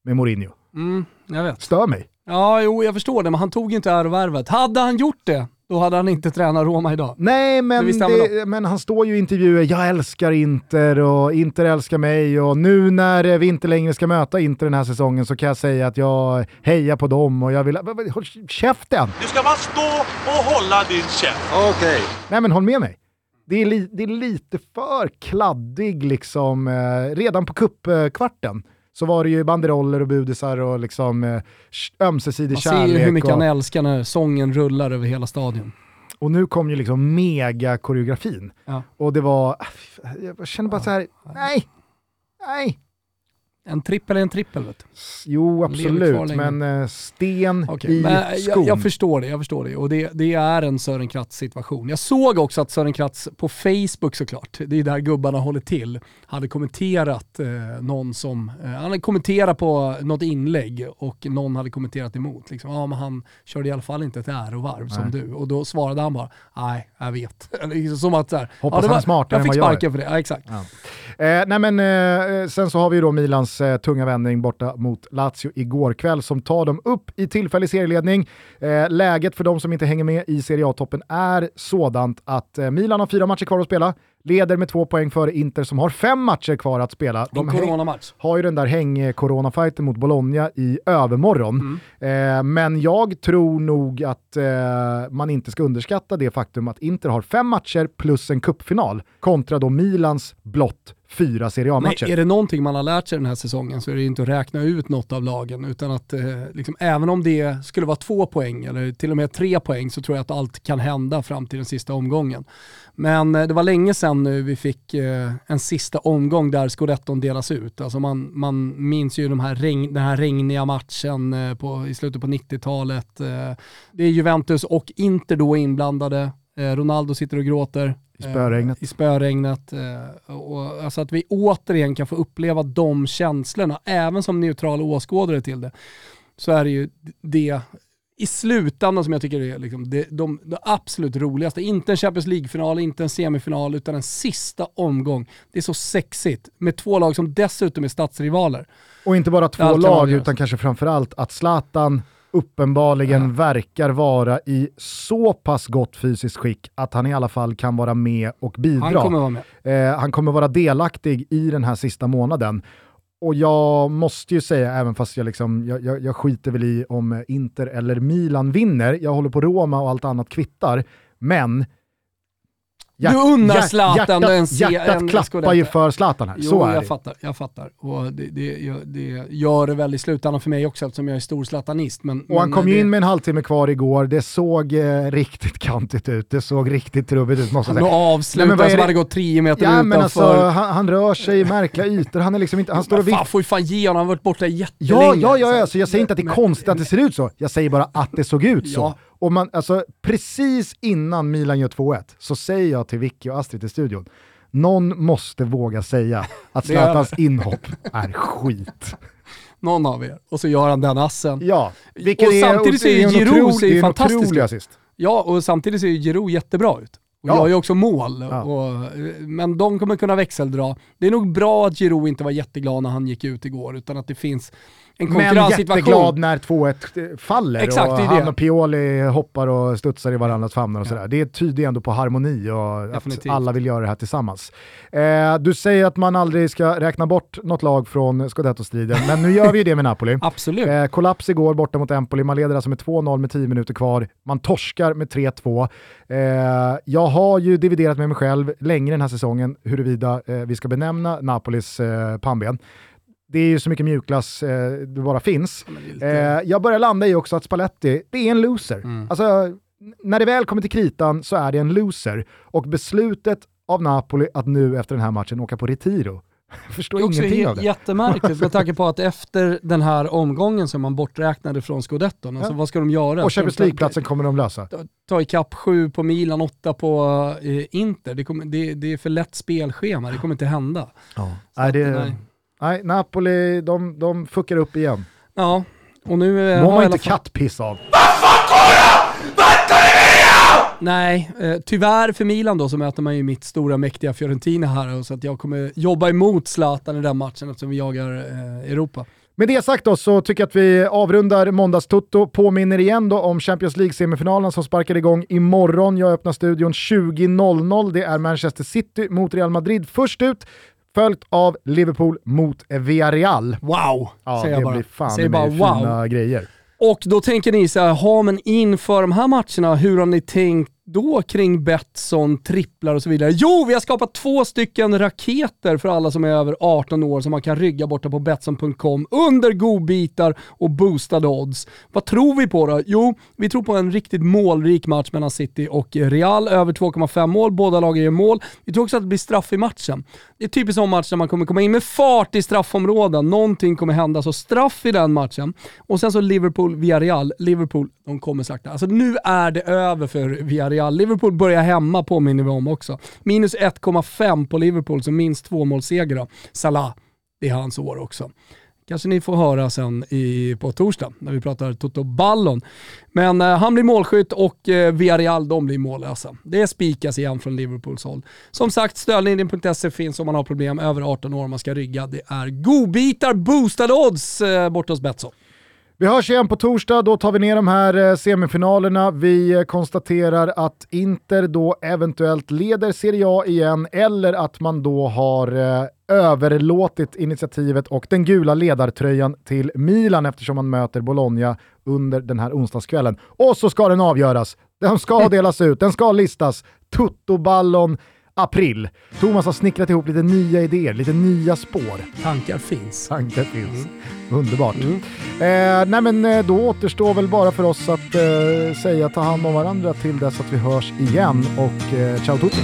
med Mourinho. Mm, jag vet. Stör mig. Ja, jo jag förstår det, men han tog inte ärovärvet. Hade han gjort det, då hade han inte tränat Roma idag. Nej, men, det, men han står ju i intervjuer, jag älskar Inter och Inter älskar mig och nu när vi inte längre ska möta Inter den här säsongen så kan jag säga att jag hejar på dem och jag vill... Håll käften! Du ska bara stå och hålla din käft. Okej. Nej men håll med mig. Det är, li, det är lite för kladdig liksom, eh, redan på kuppkvarten så var det ju banderoller och budisar och liksom eh, ömsesidig Man ser kärlek. ju hur mycket och, han älskar när sången rullar över hela stadion. och nu kom ju liksom mega koreografin. Ja. Och det var, jag känner bara så här, nej, nej. En trippel är en trippel vet du. Jo, absolut, men eh, sten Okej, i men jag, skon. jag förstår det, jag förstår det. Och det, det är en Sören Kratz situation. Jag såg också att Sören Kratz på Facebook såklart, det är där gubbarna håller till, hade kommenterat eh, någon som, eh, han hade kommenterat på något inlägg och någon hade kommenterat emot. Liksom, ja men han körde i alla fall inte ett ärovarv som du. Och då svarade han bara, nej jag vet. Liksom som att så här, Hoppas det han är smartare Jag än fick vad jag är. sparken för det, ja exakt. Eh, nej men, eh, sen så har vi då Milans eh, tunga vändning borta mot Lazio igår kväll som tar dem upp i tillfällig serieledning. Eh, läget för de som inte hänger med i Serie A-toppen är sådant att Milan har fyra matcher kvar att spela, leder med två poäng före Inter som har fem matcher kvar att spela. De har ju den där häng-corona-fighten mot Bologna i övermorgon. Eh, men jag tror nog att eh, man inte ska underskatta det faktum att Inter har fem matcher plus en kuppfinal kontra då Milans blott fyra Serie A-matcher. är det någonting man har lärt sig den här säsongen så är det inte att räkna ut något av lagen, utan att eh, liksom, även om det skulle vara två poäng eller till och med tre poäng så tror jag att allt kan hända fram till den sista omgången. Men eh, det var länge sedan nu vi fick eh, en sista omgång där scudetton delas ut. Alltså man, man minns ju de här regn, den här regniga matchen eh, på, i slutet på 90-talet. Eh, det är Juventus och Inter då inblandade. Eh, Ronaldo sitter och gråter. I spöregnet. Eh, I spöregnet. Eh, och, alltså att vi återigen kan få uppleva de känslorna, även som neutrala åskådare till det, så är det ju det i slutändan som jag tycker är liksom det, de, det absolut roligaste. Inte en Champions League-final, inte en semifinal, utan en sista omgång. Det är så sexigt med två lag som dessutom är stadsrivaler. Och inte bara två lag utan kanske framförallt att Zlatan uppenbarligen verkar vara i så pass gott fysiskt skick att han i alla fall kan vara med och bidra. Han kommer vara med. Eh, han kommer vara delaktig i den här sista månaden. Och jag måste ju säga, även fast jag, liksom, jag, jag, jag skiter väl i om Inter eller Milan vinner, jag håller på Roma och allt annat kvittar, men Du unnar hjärt- Zlatan hjärtat, en se- hjärtat en klappar ju för Zlatan här, Jo, så är jag det. fattar. Jag fattar. Och det, det, gör- det gör det väl i slutändan för mig också eftersom jag är stor zlatanist. Men, Och han men kom ju in med en halvtimme kvar igår, det såg eh, riktigt kantigt ut, det såg riktigt trubbigt ut måste jag Han säga. men vad är som det- hade gått 10 meter Ja men utanför. alltså, han, han rör sig i märkliga ytor, han är liksom inte, han står och Men fan, viftar. får ju fan ge honom, han har varit borta jättelänge. Ja, ja, ja, Så- alltså, jag säger inte att det är men- konstigt att det ser ut så, jag säger bara att det såg ut så. Ja. Och man, alltså, precis innan Milan gör 2-1 så säger jag till Vicky och Astrid i studion, någon måste våga säga att Zlatans inhopp är skit. Någon av er. Och så gör han den assen. Ja, vilket Och är, samtidigt så är ju Giroud ser fantastisk ut. Ja, och samtidigt ser ju Giroud jättebra ut. Och Ja. gör ju också mål. Ja. Och, men de kommer kunna växeldra. Det är nog bra att Giroud inte var jätteglad när han gick ut igår, utan att det finns en Men konkurrenssituation. jätteglad när 2-1 faller Exakt, och det han och Pioli hoppar och studsar i varandras famnar och sådär. Det tyder ändå på harmoni och att Definitivt. alla vill göra det här tillsammans. Eh, du säger att man aldrig ska räkna bort något lag från scudetto-striden, men nu gör vi ju det med Napoli. Absolut. Eh, kollaps igår borta mot Empoli, man leder alltså med 2-0 med 10 minuter kvar. Man torskar med 3-2. Eh, jag har ju dividerat med mig själv länge den här säsongen huruvida eh, vi ska benämna Napolis eh, pannben. Det är ju så mycket mjukglass eh, det bara finns. Eh, jag börjar landa i också att Spalletti, det är en loser. Mm. Alltså, när det väl kommer till kritan så är det en loser. Och beslutet av Napoli att nu efter den här matchen åka på retiro, jag förstår Det är också ingenting av det. jättemärkligt med tanke på att efter den här omgången är man borträknade från scudetton. Alltså Ja. vad ska de göra? Och Champions League-platsen kommer de lösa. ta- Ta ikapp sju på Milan, åtta på eh, Inter. Det, kommer, det, det är för lätt spelschema, det kommer inte hända. Så Nej, att, det, nej. Nej, Napoli, de, de fuckar upp igen. Ja, och nu eh, Mår man inte fall- kattpiss av. Nej, eh, tyvärr för Milan då så möter man ju mitt stora mäktiga Fiorentina här och så att jag kommer jobba emot Zlatan i den matchen eftersom vi jagar eh, Europa. Med det sagt då så tycker jag att vi avrundar måndagstutto. Påminner igen då om Champions League-semifinalerna som sparkar igång imorgon. Jag öppnar studion 20.00. Det är Manchester City mot Real Madrid först ut följt av Liverpool mot Villarreal. Wow, Ja, säger det jag bara. blir fan säger det bara wow. fina grejer. Och då tänker ni så här, ha men inför de här matcherna, hur har ni tänkt då kring Betsson, tripplar och så vidare? Jo, vi har skapat två stycken raketer för alla som är över 18 år som man kan rygga borta på Betsson.com under godbitar och boostade odds. Vad tror vi på då? Jo, vi tror på en riktigt målrik match mellan City och Real, över 2,5 mål, båda lagen gör mål. Vi tror också att det blir straff i matchen. Det är typiskt sån match där man kommer komma in med fart i straffområden, någonting kommer hända, så straff i den matchen. Och sen så Liverpool, Villarreal, Liverpool, de kommer sakta. Alltså nu är det över för Villarreal. Liverpool börjar hemma påminner vi om också. Minus 1,5 på Liverpool, så minst två målseger då. Salah, det är hans år också. Kanske ni får höra sen i, på torsdag när vi pratar Toto Ballon. Men eh, han blir målskytt och eh, Villarreal de blir mållösa. Det spikas igen från Liverpools håll. Som sagt, stödlinjen.se finns om man har problem över 18 år man ska rygga. Det är godbitar boostade odds eh, borta hos Betsson. Vi hörs igen på torsdag, då tar vi ner de här eh, semifinalerna. Vi eh, konstaterar att Inter då eventuellt leder Serie A igen eller att man då har eh, överlåtit initiativet och den gula ledartröjan till Milan eftersom man möter Bologna under den här onsdagskvällen. Och så ska den avgöras. Den ska delas ut, den ska listas. Tutto-ballon april. Thomas har snickrat ihop lite nya idéer, lite nya spår. Tankar finns. Tankar finns. Underbart. Eh, nej men eh, då återstår väl bara för oss att eh, säga ta hand om varandra till dess att vi hörs igen och eh, ciao tutti.